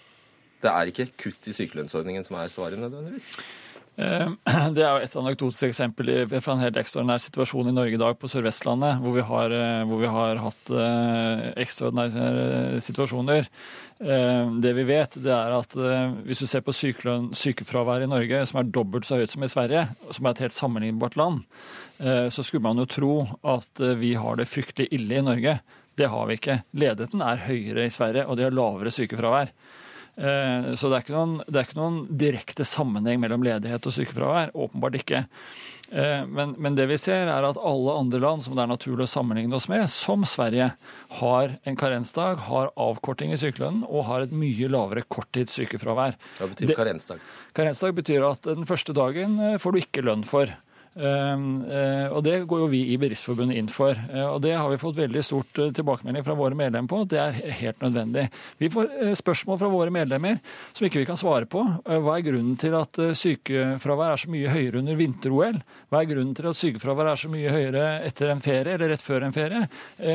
det er ikke kutt i sykelønnsordningen som er svaret, nødvendigvis. Eh, det er jo et anekdotisk eksempel fra en helt ekstraordinær situasjon i Norge i dag på Sør-Vestlandet, hvor, eh, hvor, vi har hatt eh, ekstraordinære situasjoner. Det vi vet, det er at hvis du ser på sykelønn, sykefravær i Norge, som er dobbelt så høyt som i Sverige, som er et helt sammenlignbart land, så skulle man jo tro at vi har det fryktelig ille i Norge. Det har vi ikke. Ledigheten er høyere i Sverige, og de har lavere sykefravær. Eh, så det er, ikke noen, det er ikke noen direkte sammenheng mellom ledighet og sykefravær. Åpenbart ikke. Eh, men, men, det vi ser, er at alle andre land som det er naturlig å sammenligne oss med, som Sverige, har en karensdag, har avkorting i sykelønnen og har et mye lavere korttidssykefravær. Hva betyr karensdag? Karensdag betyr at den første dagen eh, får du ikke lønn for. Ehm, eh, og Det går jo vi i Bedriftsforbundet inn for. Eh, og Det har vi fått veldig stort eh, tilbakemelding fra våre medlemmer på. Det er helt nødvendig. Vi får spørsmål fra våre medlemmer som ikke vi kan svare på. Hva er grunnen til at sykefravær er så mye høyere under vinter-OL? Hva er grunnen til at sykefravær er så mye høyere etter en ferie eller rett før en ferie?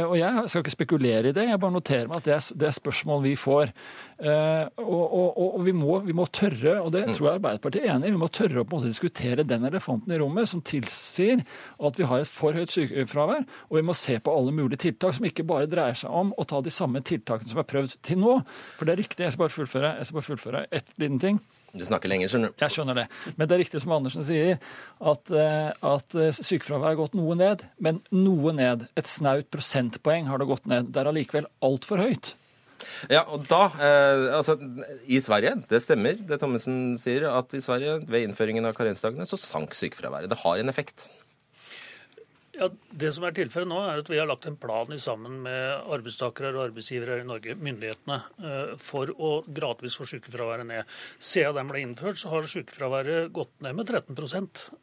Og Jeg skal ikke spekulere i det, jeg bare noterer meg at det er spørsmål vi får. Og, og, og vi, må, vi, må, tørre, og det tror jeg Arbeiderpartiet er enig i, vi må tørre å på en måte diskutere den elefanten i rommet som tilsier at vi har et for høyt sykefravær. Og vi må se på alle mulige tiltak som ikke bare dreier seg om å ta de samme tiltakene som er prøvd til nå. For det er riktig, jeg skal bare fullføre, jeg skal bare fullføre ett liten ting. Du snakker lenger, skjønner du. Jeg skjønner det. Men det er riktig som Andersen sier, at, eh, at eh, sykefraværet har gått noe ned. Men noe ned. Et snaut prosentpoeng har det gått ned. Det er allikevel altfor høyt. Ja, og da, eh, altså I Sverige, det stemmer det Thommessen sier, at i Sverige ved innføringen av karensdagene så sank sykefraværet. Det har en effekt. Ja, Det som er tilfellet nå, er at vi har lagt en plan sammen med arbeidstakere og arbeidsgivere i Norge, myndighetene, eh, for å gradvis få sykefraværet ned. Siden den ble innført, så har sykefraværet gått ned med 13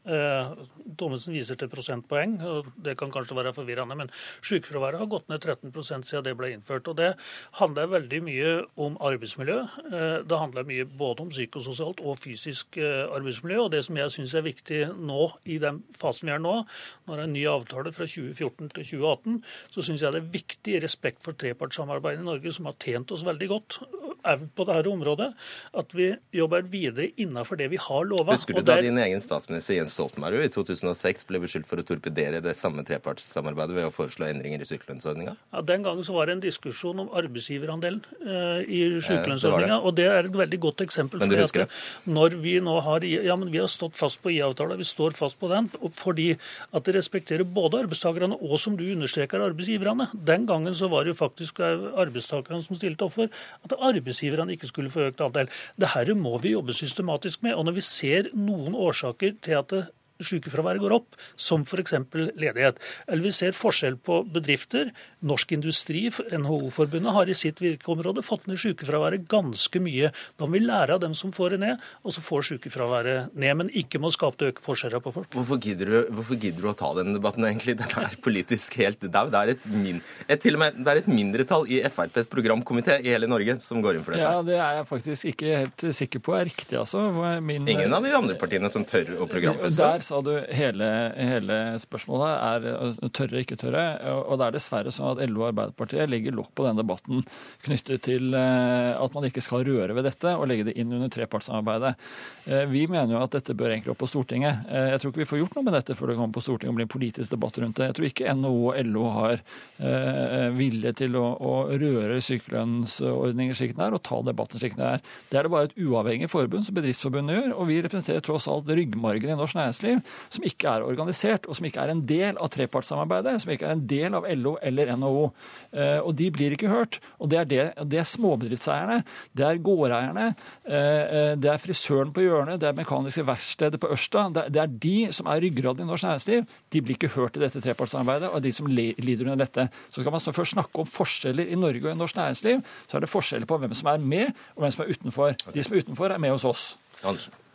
eh, Thommessen viser til prosentpoeng, og det kan kanskje være forvirrende, men sykefraværet har gått ned 13% siden det ble innført. og Det handler veldig mye om arbeidsmiljø. Eh, det handler mye både om psykososialt og fysisk arbeidsmiljø. og Det som jeg syns er viktig nå, i den fasen vi er nå, når en ny avtale avtale fra 2014 til 2018, så syns jeg det er viktig, i respekt for trepartssamarbeidet i Norge, som har tjent oss veldig godt på dette området, at vi jobber videre innenfor det vi har lova. Husker du da din egen statsminister Jens Stoltenberg i 2006 ble beskyldt for å torpedere det samme trepartssamarbeidet ved å foreslå endringer i sykelønnsordninga? Ja, Den gangen så var det en diskusjon om arbeidsgiverandelen eh, i sykelønnsordninga, og det er et veldig godt eksempel. Men du husker det? Når vi nå har, ja, men vi har stått fast på IA-avtalen, vi står fast på den fordi at det respekterer både arbeidstakerne og, som du understreker, arbeidsgiverne. Den gangen så var det jo faktisk arbeidstakerne som stilte opp for at arbeidsgiverne ikke skulle få økt andel. Dette må vi jobbe systematisk med. Og når vi ser noen årsaker til at sykefraværet går opp, som f.eks. ledighet. Eller vi ser forskjell på bedrifter. Norsk Industri, NHO-forbundet, har i sitt virkeområde fått ned sykefraværet ganske mye. Da må vi lære av dem som får det ned, og så får sykefraværet ned. Men ikke må skape øke forskjeller på folk. Hvorfor gidder, du, hvorfor gidder, du, å ta denne debatten, egentlig? Den er politisk helt dau. Det er et, min, et, til og med, det er et mindretall i FrPs programkomité i hele Norge som går inn for dette. Ja, det er jeg faktisk ikke helt sikker på er riktig, altså. Min, Ingen av de andre partiene som tør å programfeste? Der sa du hele, hele spørsmålet er tørre, ikke tørre. Og det er dessverre sånn at LO og Arbeiderpartiet legger lokk på denne debatten knyttet til eh, at man ikke skal røre ved dette og legge det inn under trepartssamarbeidet. Eh, vi mener jo at dette bør egentlig opp på Stortinget. Eh, jeg tror ikke vi får gjort noe med dette før det kommer på Stortinget og blir en politisk debatt rundt det. Jeg tror ikke NHO og LO har vilje til å, å røre sykelønnsordninger slik den er, og ta debatten slik den er. Det er det bare et uavhengig forbund som Bedriftsforbundet gjør, og vi representerer tross alt ryggmargen i norsk næringsliv som ikke er organisert, og som ikke er en del av trepartssamarbeidet, som ikke er en del av LO eller NHO. Eh, og de blir ikke hørt. Og det er, det, det er småbedriftseierne, det er gårdeierne, eh, eh, det er frisøren på hjørnet, det er mekaniske verkstedet på Ørsta. Det er de som er ryggraden i norsk næringsliv. De blir ikke hørt i dette trepartssamarbeidet, og de som lider under dette. Så skal man først snakke om forskjeller i Norge og i norsk næringsliv, så er det forskjeller på hvem som er med, og hvem som er utenfor. De som er utenfor, er med hos oss. Andersen.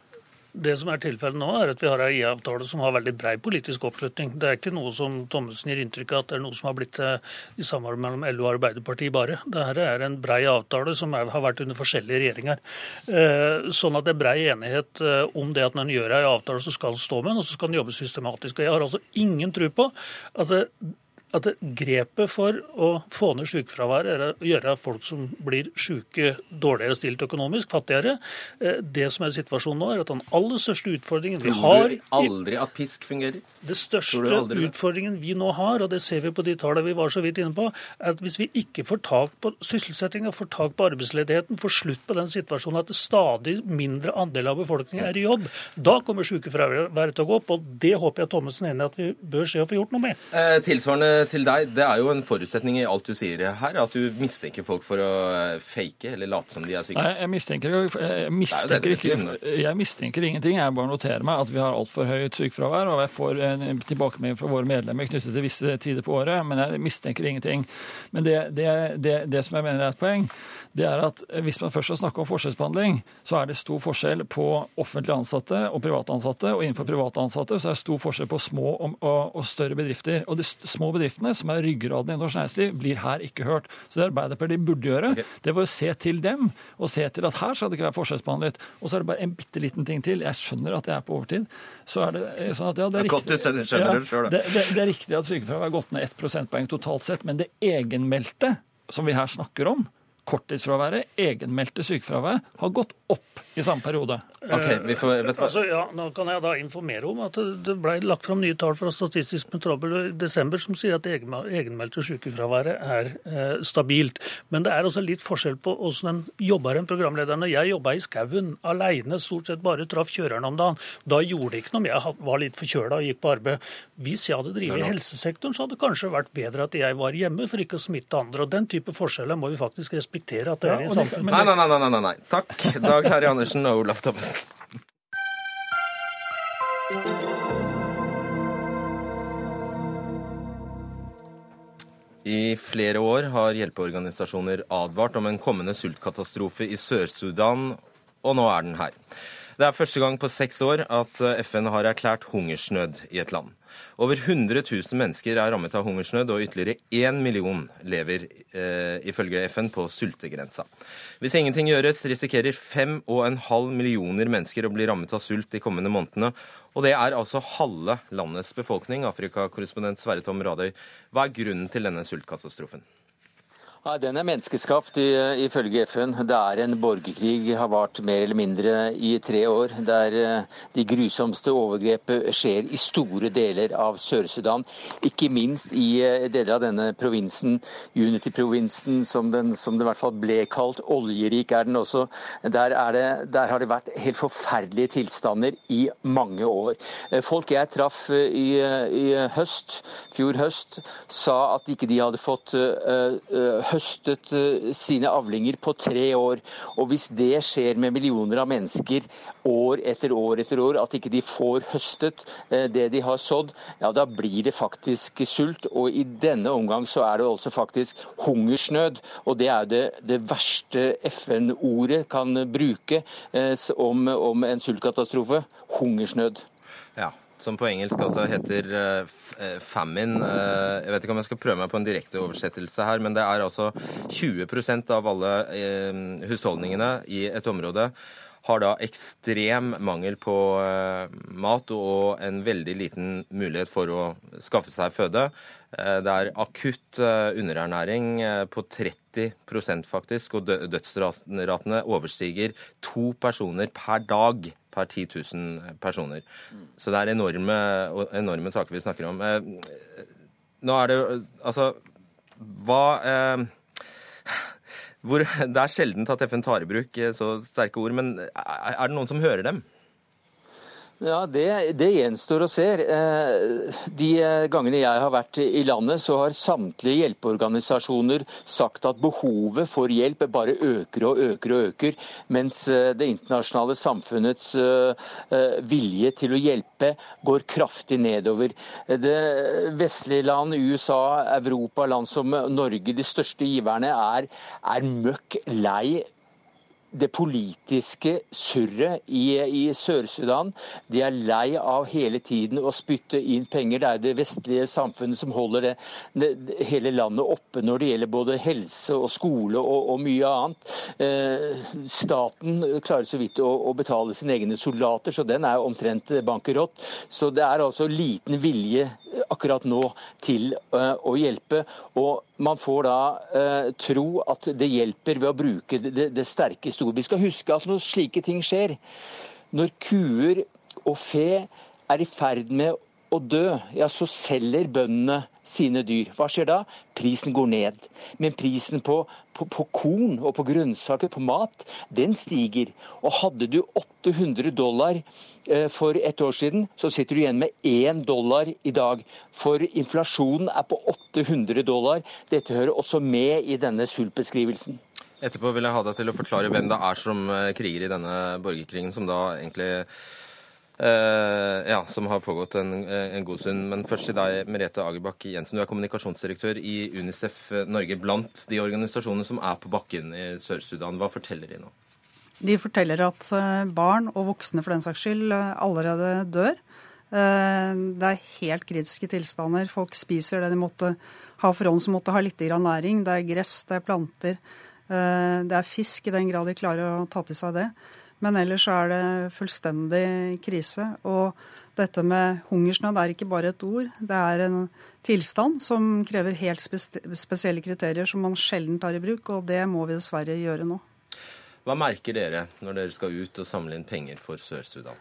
Det som er tilfellet nå, er at vi har en IA-avtale som har veldig brei politisk oppslutning. Det er ikke noe som Thommessen gir inntrykk av at det er noe som har blitt eh, i samarbeid mellom LO og Arbeiderpartiet bare. Dette er en brei avtale som er, har vært under forskjellige regjeringer. Eh, sånn at det er brei enighet eh, om det at når en gjør en avtale, så skal en stå med den, og så skal en jobbe systematisk. Og Jeg har altså ingen tro på at det, at grepet for å få ned sykefraværet er å gjøre folk som blir syke, dårligere stilt økonomisk, fattigere. Eh, det som er situasjonen nå, er at den aller største utfordringen vi har Tror du aldri at pisk fungerer? Det største utfordringen vi nå har, og det ser vi på de tallene vi var så vidt inne på, er at hvis vi ikke får tak på sysselsettinga, får tak på arbeidsledigheten, får slutt på den situasjonen at det stadig mindre andel av befolkningen er i jobb, da kommer sykefraværet til å gå opp. Og det håper jeg Thommessen er enig i at vi bør se å få gjort noe med. Eh, tilsvarende til deg, det er jo en forutsetning i alt du sier her, at du mistenker folk for å eh, fake eller late som de er syke. Nei, jeg mistenker, jeg mistenker, ikke, jeg mistenker ingenting. Jeg bare noterer meg at vi har altfor høyt sykefravær, og jeg får en tilbakemelding fra våre medlemmer knyttet til visse tider på året, men jeg mistenker ingenting. Men det, det, det, det som jeg mener er et poeng, det er at hvis man først skal snakke om forskjellsbehandling, så er det stor forskjell på offentlig ansatte og private ansatte. Og innenfor private ansatte så er det stor forskjell på små og, og, og større bedrifter. Og de små bedriftene, som er ryggraden i norsk næringsliv, blir her ikke hørt. Så det Arbeiderpartiet burde gjøre, okay. det var å se til dem og se til at her skal det ikke være forskjellsbehandlet. Og så er det bare en bitte liten ting til. Jeg skjønner at jeg er på overtid. Så er det eh, sånn at ja, det er riktig, ja, det, det, det er riktig at sykefraværet har gått ned ett prosentpoeng totalt sett, men det egenmeldte som vi her snakker om, korttidsfraværet, egenmeldte sykefravær, har gått opp i samme periode. Ok, vi får, vet hva? Altså, ja, nå kan jeg da informere om at det ble lagt fram nye tall fra Statistisk sentralbyrå i desember som sier at det egenmeldte sykefraværet er eh, stabilt. Men det er også litt forskjell på hvordan en jobber, enn programlederne. Jeg jobba i skauen alene, stort sett bare traff kjøreren om dagen. Da gjorde det ikke noe om jeg var litt forkjøla og gikk på arbeid. Hvis jeg hadde drevet i helsesektoren, så hadde det kanskje vært bedre at jeg var hjemme for ikke å smitte andre. Og Den type forskjeller må vi faktisk respektere at det er i samfunnet. Nei, nei, nei, nei, nei. Takk, Dag Terje Andersen og Olaf Thommessen. I flere år har hjelpeorganisasjoner advart om en kommende sultkatastrofe i Sør-Sudan, og nå er den her. Det er første gang på seks år at FN har erklært hungersnød i et land. Over 100 000 mennesker er rammet av hungersnød, og ytterligere én million lever eh, ifølge FN på sultegrensa. Hvis ingenting gjøres, risikerer 5,5 millioner mennesker å bli rammet av sult de kommende månedene. Og det er altså halve landets befolkning. Afrikakorrespondent Sverre Tom Radøy, hva er grunnen til denne sultkatastrofen? Ja, Den er menneskeskapt ifølge FN. Det er en borgerkrig, har vart mer eller mindre i tre år. Der eh, de grusomste overgrep skjer i store deler av Sør-Sudan. Ikke minst i eh, deler av denne provinsen, Unity-provinsen, som, som, det i hvert fall ble kalt. Oljerik er den også. Der, er det, der, har det vært helt forferdelige tilstander i mange år. Eh, folk jeg traff i, i høst, fjor høst, sa at ikke de hadde fått uh, uh, høstet eh, sine avlinger på tre år. Og hvis det skjer med millioner av mennesker år etter år etter år, at ikke de får høstet eh, det de har sådd, ja da blir det faktisk sult. Og i denne omgang så er det altså faktisk hungersnød. Og det er det, det verste FN-ordet kan bruke eh, om, om en sultkatastrofe. Hungersnød. Som på engelsk altså heter uh, famine. Uh, jeg vet ikke om jeg skal prøve meg på en direkte oversettelse her, men det er altså 20% av alle uh, husholdningene i et område har da ekstrem mangel på mat og en veldig liten mulighet for å skaffe seg føde. Det er akutt underernæring på 30% faktisk, og dødsratene overstiger to personer per dag per 10 000 personer. Så det er enorme, enorme saker vi snakker om. Eh, nå er det Altså, hva eh, hvor, Det er sjelden at FN tar i bruk eh, så sterke ord, men er det noen som hører dem? Ja, det, det, gjenstår å se. Eh, de gangene jeg har vært i landet, så har samtlige hjelpeorganisasjoner sagt at behovet for hjelp bare øker og øker og øker, mens eh, det internasjonale samfunnets eh, vilje til å hjelpe går kraftig nedover. Det vestlige land, USA, Europa, land som Norge, de største giverne, er, er møkk lei det politiske surret i, i Sør-Sudan. De er lei av hele tiden å spytte inn penger. Det er det vestlige samfunnet som holder det, det, hele landet oppe når det gjelder både helse og skole og, og mye annet. Eh, staten klarer så vidt å, å, betale sine egne soldater, så den er omtrent bankerott. Så det er altså liten vilje akkurat nå til eh, å hjelpe. Og man får da eh, tro at det hjelper ved å bruke det, det sterke store. Vi skal huske at når slike ting skjer, når kuer og fe er i ferd med å dø, ja, så selger bøndene sine dyr. Hva skjer da? Prisen går ned. Men prisen på, på, på, korn og på grønnsaker, på mat, den stiger. Og hadde du 800 dollar eh, for et år siden, så sitter du igjen med én dollar i dag. For inflasjonen er på 800 dollar. Dette hører også med i denne sultbeskrivelsen. Etterpå vil jeg ha deg til å forklare hvem det er som eh, kriger i denne borgerkrigen, som da egentlig ja, som har pågått en, eh, en, god stund. Men først til deg, Merete Agerbakk Jensen. Du er kommunikasjonsdirektør i Unicef Norge. Blant de organisasjonene som er på bakken i Sør-Sudan, hva forteller de nå? De forteller at barn og voksne for den saks skyld allerede dør. Det er helt kritiske tilstander. Folk spiser det de måtte ha for hånd som måtte ha litt næring. Det er gress, det er planter. Eh, det er fisk i den grad de klarer å ta til seg det. Men ellers er det fullstendig krise. Og dette med hungersnød er ikke bare et ord. Det er en tilstand som krever helt spesielle kriterier som man sjelden tar i bruk, og det må vi dessverre gjøre nå. Hva merker dere når dere skal ut og samle inn penger for Sør-Sudan?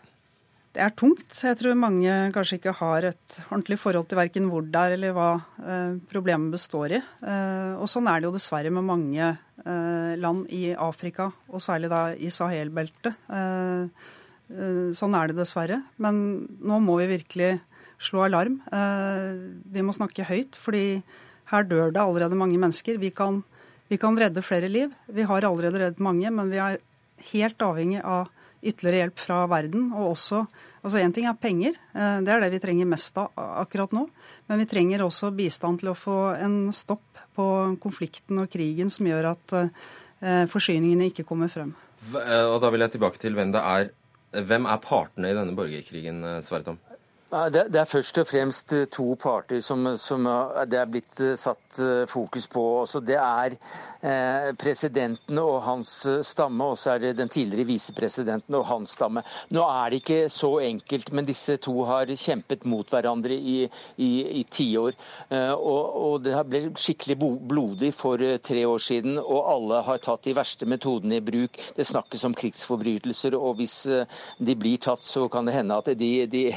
Det er tungt. Jeg tror mange kanskje ikke har et ordentlig forhold til verken hvor det er eller hva eh, problemet består i. Eh, og sånn er det jo dessverre med mange land i Afrika, og særlig da i Sahel-beltet. Eh, eh, sånn er det dessverre. Men nå må vi virkelig slå alarm. Eh, vi må snakke høyt, fordi her dør det allerede mange mennesker. Vi kan, vi kan redde flere liv. Vi har allerede reddet mange, men vi er helt avhengig av ytterligere hjelp fra verden. Og også altså Én ting er penger, eh, det er det vi trenger mest av akkurat nå. Men vi trenger også bistand til å få en stopp på konflikten og krigen som gjør at eh, forsyningene ikke kommer frem. Eh, og Da vil jeg tilbake til hvem det er. Hvem er partene i denne borgerkrigen, Sverretom? Det, er først og fremst to parter som, som det er blitt satt fokus på. Også det er Eh, presidenten og hans eh, stamme, og så er det den tidligere visepresidenten og hans stamme. Nå er det ikke så enkelt, men disse to har kjempet mot hverandre i, i, i tiår. Eh, og, og det ble skikkelig blodig for tre år siden, og alle har tatt de verste metodene i bruk. Det snakkes om krigsforbrytelser, og hvis de blir tatt, så kan det hende at de, de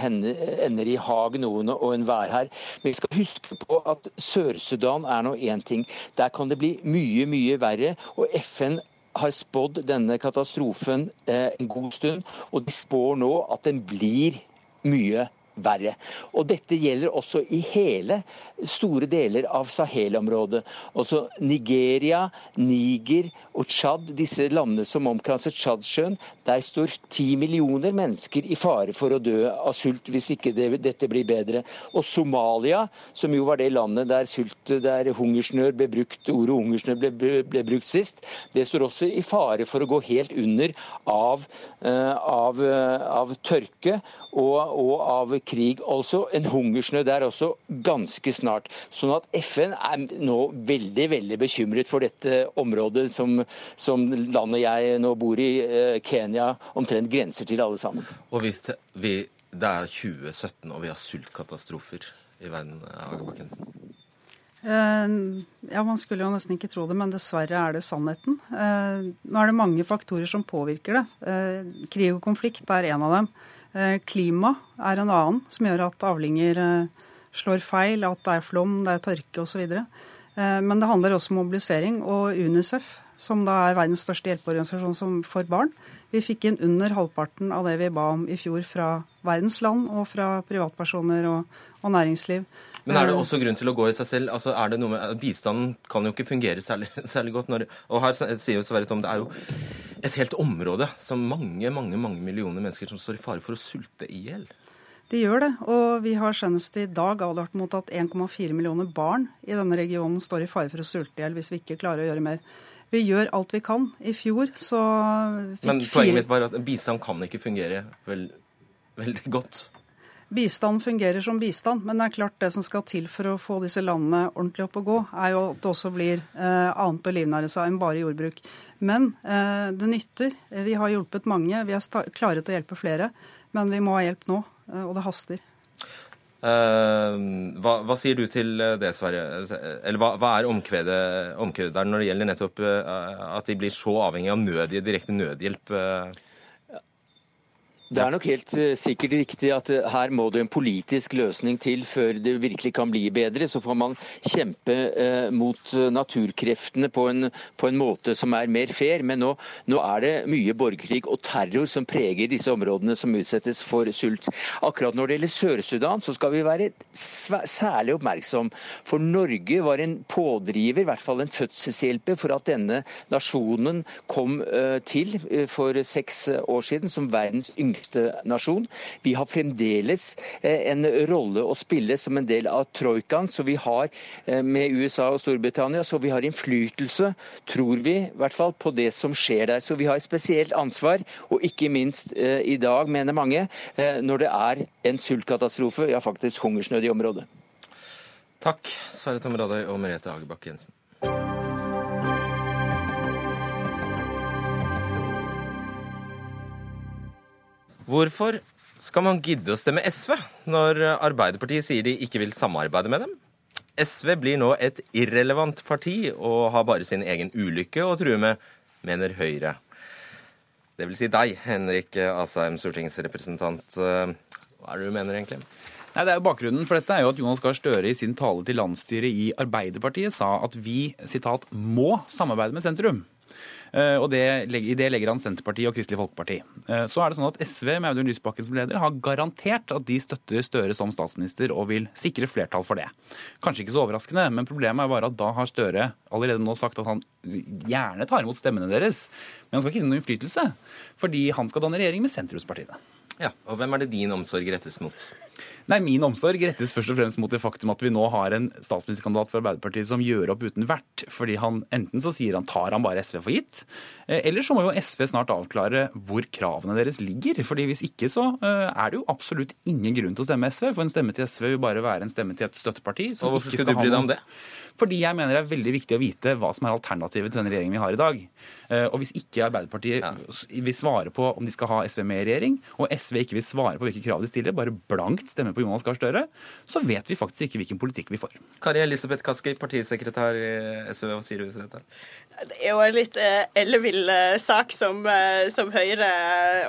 ender i Haag, noen og enhver her. Men vi skal huske på at Sør-Sudan er nå én ting. Der kan det bli mye, mye verre. Og FN har spådd denne katastrofen eh, en god stund, og de spår nå at den blir mye verre. Og dette gjelder også i hele store deler av Sahel-området. Altså Nigeria, Niger og Tsjad, disse landene som omkranser Tsjadsjøen, der står ti millioner mennesker i fare for å dø av sult hvis ikke det, dette blir bedre. Og Somalia, som jo var det landet der, sult, der hungersnød ble brukt, ordet hungersnød ble, ble, brukt sist, det står også i fare for å gå helt under av, uh, av, uh, av tørke og, og, av krig. Altså en hungersnød der også ganske snart. Sånn at FN er nå veldig, veldig bekymret for dette området som som landet jeg nå bor i, eh, Kenya, omtrent grenser til alle sammen. Og hvis vi, det er 2017 og vi har sultkatastrofer i verden, Hagebakkensen? Eh, ja, Man skulle jo nesten ikke tro det, men dessverre er det sannheten. Eh, nå er det mange faktorer som påvirker det. Krig og konflikt er en av dem. Klima er en annen, som gjør at avlinger slår feil, at det er flom, det er tørke osv. Men det handler også om mobilisering. Og Unicef som da er verdens største hjelpeorganisasjon for barn. Vi fikk inn under halvparten av det vi ba om i fjor fra verdens land og fra privatpersoner og, og næringsliv. Men er det også grunn til å gå i seg selv? Altså, er det noe med, Bistanden kan jo ikke fungere særlig, særlig godt. Når, og her sier jo Sverre Tom, det er jo et helt område som mange mange, mange millioner mennesker som står i fare for å sulte i hjel. De gjør det, og vi har senest i dag advart mot at 1,4 millioner barn i denne regionen står i fare for å sulte i hjel hvis vi ikke klarer å gjøre mer. Vi gjør alt vi kan. I fjor så fikk Men poenget mitt var at bistand kan ikke fungere vel, veldig godt. Bistand fungerer som bistand, men det er klart det som skal til for å få disse landene ordentlig opp og gå, er jo at det også blir eh, annet å livnære seg enn bare jordbruk. Men eh, det nytter. Vi har hjulpet mange. Vi er klaret å hjelpe flere. Men vi må ha hjelp nå, eh, og det haster. Eh, hva, hva sier du til det, Sverre? Eller hva, hva er omkvedet, omkvedet der når det gjelder nettopp eh, at de blir så avhengig av nødhjelp, direkte nødhjelp? Det er nok helt eh, sikkert riktig at eh, her må det en politisk løsning til før det virkelig kan bli bedre. Så får man kjempe eh, mot naturkreftene på en, på en måte som er mer fair. Men nå, nå er det mye borgerkrig og terror som preger disse områdene som utsettes for sult. Akkurat når det gjelder Sør-Sudan, så skal vi være særlig oppmerksom. For Norge var en pådriver, i hvert fall en fødselshjelper, for at denne nasjonen kom til for seks år siden som verdens yngste nasjon. Vi har fremdeles eh, en rolle å spille som en del av troikaen, så vi har eh, med USA og Storbritannia, så vi har innflytelse, tror vi, i hvert fall på det som skjer der. Så vi har et spesielt ansvar, og ikke minst eh, i dag, mener mange, når det er en sultkatastrofe, ja faktisk hungersnød i området. Takk, Sverre Tom Radøy og Merete Hagebakke Jensen. Hvorfor skal man gidde å stemme SV når Arbeiderpartiet sier de ikke vil samarbeide med dem? SV blir nå et irrelevant parti og har bare sin egen ulykke å true med, mener Høyre. Det vil si deg, Henrik Asheim, stortingsrepresentant. Hva er det du mener egentlig? Nei, det er jo Bakgrunnen for dette er jo at Jonas Gahr Støre i sin tale til landsstyret i Arbeiderpartiet sa at vi sitat, må samarbeide med sentrum. Eh, Og det, I det legger han Senterpartiet og Kristelig Folkeparti. Eh, Så er det sånn at SV med Audun Lysbakken som leder har garantert at de støtter Støre som statsminister og vil sikre flertall for det. Kanskje ikke så overraskende, men problemet er bare at da har Støre allerede nå sagt at han gjerne tar imot stemmene deres, men han skal ikke gi noen innflytelse, fordi han skal danne regjering med sentrumspartiene. Ja, Og hvem er det din omsorg rettes mot? Nei, Min omsorg rettes først og fremst mot det faktum at vi nå har en statsministerkandidat for Arbeiderpartiet som gjør opp uten vert. Fordi han enten så sier han tar han bare SV for gitt, eh, eller så må jo SV snart avklare hvor kravene deres ligger. Fordi hvis ikke så eh, er det jo absolutt ingen grunn til å stemme SV. For en stemme til SV vil bare være en stemme til et støtteparti. Og hvorfor skal, skal du bry deg om det? Fordi jeg mener det er veldig viktig å vite hva som er alternativet til den regjeringen vi har i dag. Eh, Og hvis ikke Arbeiderpartiet vil svare på om de skal ha SV med i regjering, og SV ikke vil svare på hvilke krav de stiller, bare blankt stemme på Jonas Gahr Støre, så vet vi faktisk ikke hvilken politikk vi får. Kari Elisabeth Kaski, partisekretær i SV, hva sier du til dette? Det er jo en litt eh, ellevill eh, sak som, eh, som Høyre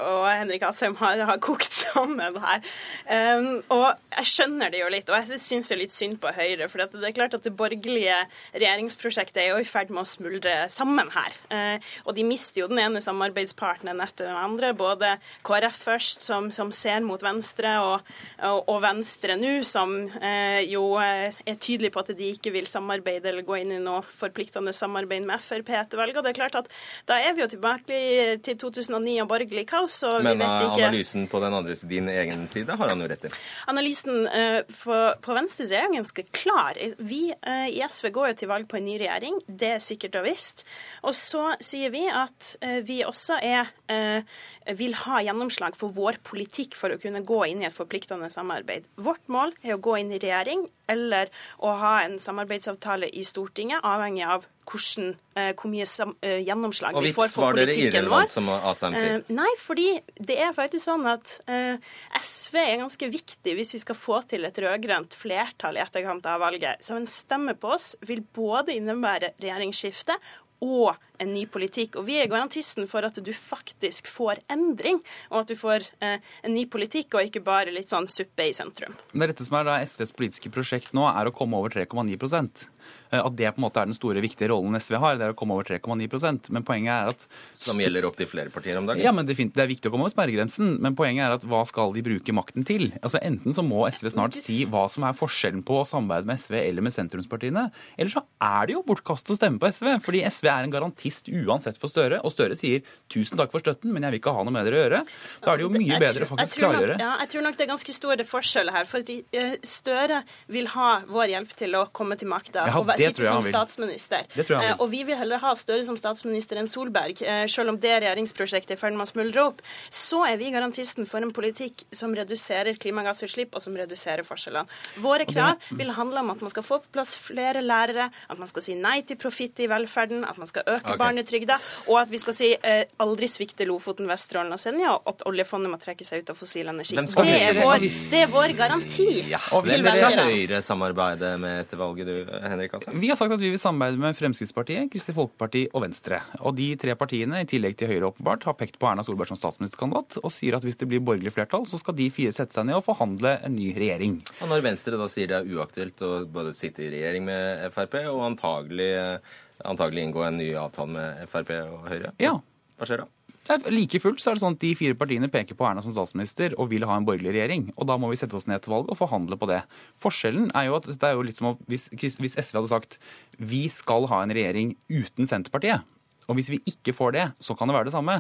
og Henrik Asheim har, har kokt sammen her. Um, og jeg skjønner det jo litt, og jeg syns jo litt synd på Høyre. For det er klart at det borgerlige regjeringsprosjektet er jo i ferd med å smuldre sammen her. Uh, og de mister jo den ene samarbeidspartneren etter den andre. Både KrF først, som, som ser mot Venstre, og, og, og Venstre nå, som uh, jo eh, er tydelig på at de ikke vil samarbeide eller gå inn i noe forpliktende samarbeid med Frp etter valget. Og det er klart at da er vi jo tilbake til 2009 og borgerlig kaos. og vi vet ikke... ikke... analysen på den andre, din egen side har han jo rett i. Analysen uh, på, på Venstre er jo ganske klar. Vi uh, i SV går jo til valg på en ny regjering, det er sikkert og visst. Og så sier vi at uh, vi også er, eh, vil ha gjennomslag for vår politikk for å kunne gå inn i et forpliktende samarbeid. Vårt mål er å gå inn i regjering eller å ha en samarbeidsavtale i Stortinget, avhengig av hvordan, eh, hvor mye eh, gjennomslag Og vi får vips for var dere politikken vår. irrelevant, som Asheim sier. Eh, nei, fordi det er faktisk sånn at SV er ganske viktig hvis vi skal få til et rød-grønt flertall i etterkant av valget. Så en stemme på oss vil både innebære regjeringsskifte og en ny politikk. Og vi er garantisten for at du faktisk får endring, og at du får eh, en ny politikk og ikke bare litt sånn suppe i sentrum. Det er dette som er da SVs politiske prosjekt nå, er å komme over 3,9 Eh, At det på en måte er den store, viktige rollen SV har, det er å komme over 3,9% Men poenget er at Som gjelder opp til flere partier om dagen? Ja, men det er, fint, det er viktig å komme over sperregrensen, men poenget er at hva skal de bruke makten til? Altså Enten så må SV snart si hva som er forskjellen på å samarbeide med SV eller med sentrumspartiene, eller så er det jo bortkastet å stemme på SV, fordi SV er en garanti garantist uansett for Støre. Og Støre sier tusen takk for støtten, men jeg vil ikke ha noe med dere å gjøre. Da er det jo mye bedre å faktisk klargjøre. Ja, jeg tror nok det er ganske store forskjeller her. For eh, Støre vil ha vår hjelp til å komme til makta Ja, og sitte som statsminister. Det tror jeg han vil. Og vi vil heller ha Støre som statsminister enn Solberg. Eh, Selv om det regjeringsprosjektet er i ferd med å smuldre opp, så er vi garantisten for en politikk som reduserer klimagassutslipp og som reduserer forskjellene. Våre krav vil handle om at man skal få på plass flere lærere, at man skal si nei til profitt i velferden, at man skal øke Ok. barnetrygda, og at vi skal si eh, aldri svikte Lofoten, Vesterålen og Senja, og at oljefondet må trekke seg ut av fossil energi. Det er, vår, det er vår garanti. Ja. til Hvem skal. Høyre samarbeide med etter valget, du, Henrik Asheim? Vi har sagt at vi vil samarbeide med Fremskrittspartiet, Kristelig Folkeparti og Venstre. Og de tre partiene, i tillegg til Høyre åpenbart, har pekt på Erna Solberg som statsministerkandidat og sier at hvis det blir borgerlig flertall, så skal de fire sette seg ned og forhandle en ny regjering. Og når Venstre da sier det er uaktuelt å både sitte i regjering med Frp og antagelig, antagelig inngå en ny avtale med Frp og Høyre, Ja. hva skjer da? Like fullt så er det sånn at de fire partiene peker på Erna som statsminister og vil ha en borgerlig regjering. Og da må vi sette oss ned til valget og forhandle på det. Forskjellen er jo at dette er jo litt som om hvis, hvis SV hadde sagt vi skal ha en regjering uten Senterpartiet. Og hvis vi ikke får det, så kan det være det samme.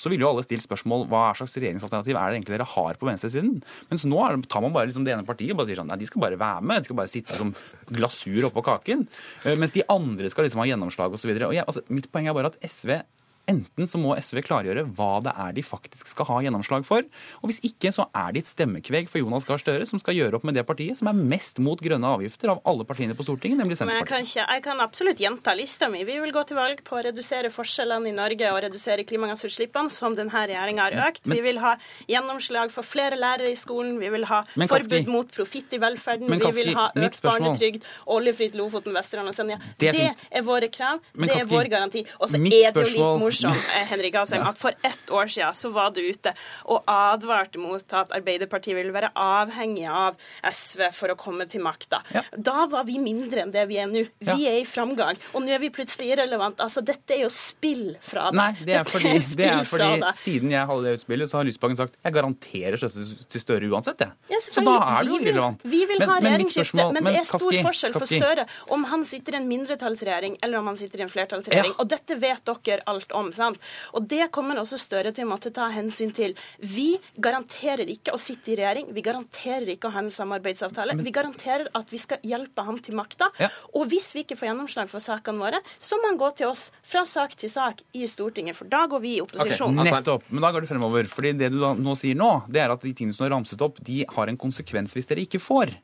Så ville jo alle stilt spørsmål hva slags regjeringsalternativ er det egentlig dere har på venstresiden. Mens nå tar man bare liksom det ene partiet og bare sier sånn nei, de skal bare være med. De skal bare sitte som glasur oppå kaken. Eh, Mens de andre skal liksom ha gjennomslag osv. Altså, mitt poeng er bare at SV Enten så må SV klargjøre hva det er de faktisk skal ha gjennomslag for. Og hvis ikke, så er de et stemmekveg for Jonas Gahr Støre, som skal gjøre opp med det partiet som er mest mot grønne avgifter av alle partiene på Stortinget, nemlig Men jeg Senterpartiet. kan, ikke, jeg kan absolutt gjenta lista mi. Vi vil gå til valg på å redusere forskjellene i Norge og redusere klimagassutslippene, som denne regjeringa har økt. Men- vi vil ha gjennomslag for flere lærere i skolen. Vi vil ha Men Kaski- forbud mot profitt i velferden. Men vi vil ha økt barnetrygd, oljefritt Lofoten, Vesterålen og Senja. Det Det er er, våre krav. Det er Kaski, vår garanti. Og så er det jo litt morsomt, eh, Henrik Asheim, at for ett år siden så var du ute og advarte mot at Arbeiderpartiet ville være avhengig av SV for å komme til makta. Da var vi mindre enn det vi er nå. Vi er i framgang, og nå er vi plutselig irrelevant. Altså, dette er jo spill fra deg. Nei, det er fordi, det er fordi siden jeg hadde det utspillet, så har Lysbakken sagt jeg garanterer støtte til Støre uansett, jeg. Ja, så da er det jo Vi vil- irrelevant. Vi vil ha regjeringsskifte, men men det er stor Kaski, forskjell for. Støre om han sitter i en mindretallsregjering eller om han sitter i en flertallsregjering. Ja. Og dette vet dere alt om. Sant? Og det kommer også Støre til å måtte ta hensyn til. Vi garanterer ikke å sitte i regjering, vi garanterer ikke å ha en samarbeidsavtale. Vi garanterer at vi skal hjelpe ham til makta. Ja. Og hvis vi ikke får gjennomslag for sakene våre, så må han gå til oss fra sak til sak i Stortinget, for da går vi i opposisjon. Nettopp. Men da går du fremover. Fordi det du nå sier nå, det er at de tingene som er ramset opp, de har en konsekvens hvis dere ikke får.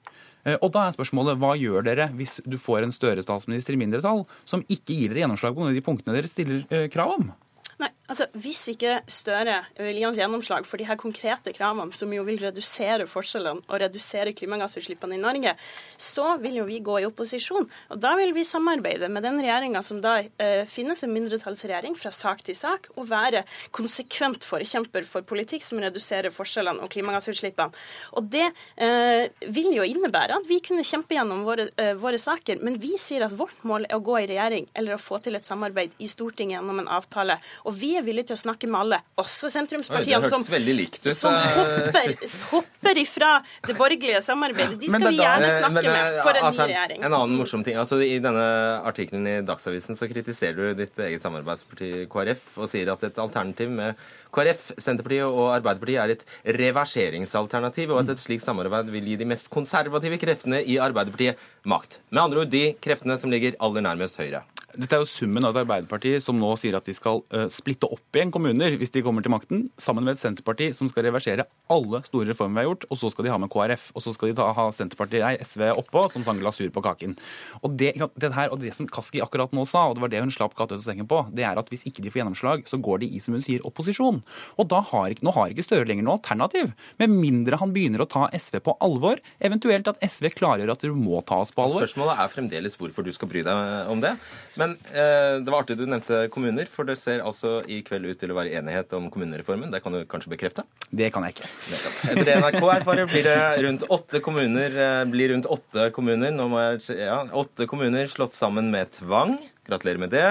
Eh, Og da er spørsmålet hva gjør dere hvis du får en Støre-statsminister i mindretall som ikke gir dere gjennomslag på noen av de punktene dere stiller eh, krav om? Nei, altså Hvis ikke Støre vil gi oss gjennomslag for de her konkrete kravene, som jo vil redusere forskjellene og redusere klimagassutslippene i Norge, så vil jo vi gå i opposisjon. Og Da vil vi samarbeide med den regjeringa som da eh, finnes en mindretallsregjering fra sak til sak, og være konsekvent forkjemper for politikk som reduserer forskjellene og klimagassutslippene. Og Det eh, vil jo innebære at vi kunne kjempe gjennom våre, eh, våre saker, men vi sier at vårt mål er å gå i regjering eller å få til et samarbeid i Stortinget gjennom en avtale. Og vi er villige til å snakke med alle, også sentrumspartiene som, likt ut. som eh, hopper, hopper ifra det borgerlige samarbeidet. De skal vi gjerne Eh, snakke men, eh, med for en ny regjering. En annen morsom ting. altså I denne artikkelen i Dagsavisen så kritiserer du ditt eget samarbeidsparti KrF og sier at et alternativ med KrF, Senterpartiet og Arbeiderpartiet er et reverseringsalternativ, og at et slikt samarbeid vil gi de mest konservative kreftene i Arbeiderpartiet makt. Med andre ord de kreftene som ligger aller nærmest Høyre. Dette er jo summen av et Arbeiderparti som nå sier at de skal eh, splitte opp igjen kommuner hvis de kommer til makten, sammen med et Senterparti som skal reversere alle store reformer vi har gjort, og så skal de ha med KrF. Og så skal de ta, ha Senterpartiet, nei, SV oppå som sang glasur på kaken. Og det, det her, og det som Kaski akkurat nå sa, og det var det hun slapp katta ut av sengen på, det er at hvis ikke de får gjennomslag, så går de i, som hun sier, opposisjon. Og da har nå har ikke Støre lenger noe alternativ. Med mindre han begynner å ta SV på alvor, eventuelt at SV klargjør at du må ta oss på alvor. Spørsmålet er fremdeles hvorfor du skal bry deg om det. Men eh, det var artig du nevnte kommuner, for det ser altså i kveld ut til å være enighet om kommunereformen. Det kan du kanskje bekrefte? Det kan jeg ikke. Etter det NRK erfarer, blir det rundt åtte kommuner, eh, blir rundt åtte kommuner. Nå må jeg, ja, åtte kommuner slått sammen med tvang. Gratulerer med det.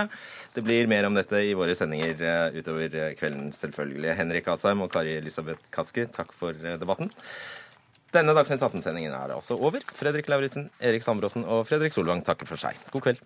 Det blir mer om dette i våre sendinger eh, utover eh, kvelden, selvfølgelig. Henrik Asheim og Kari Elisabeth Kaski, takk for debatten. Denne Dagsnytt 18-sendingen er altså over. Fredrik Lauritzen, Erik Sandbråten og Fredrik Solvang takker for seg. God kveld.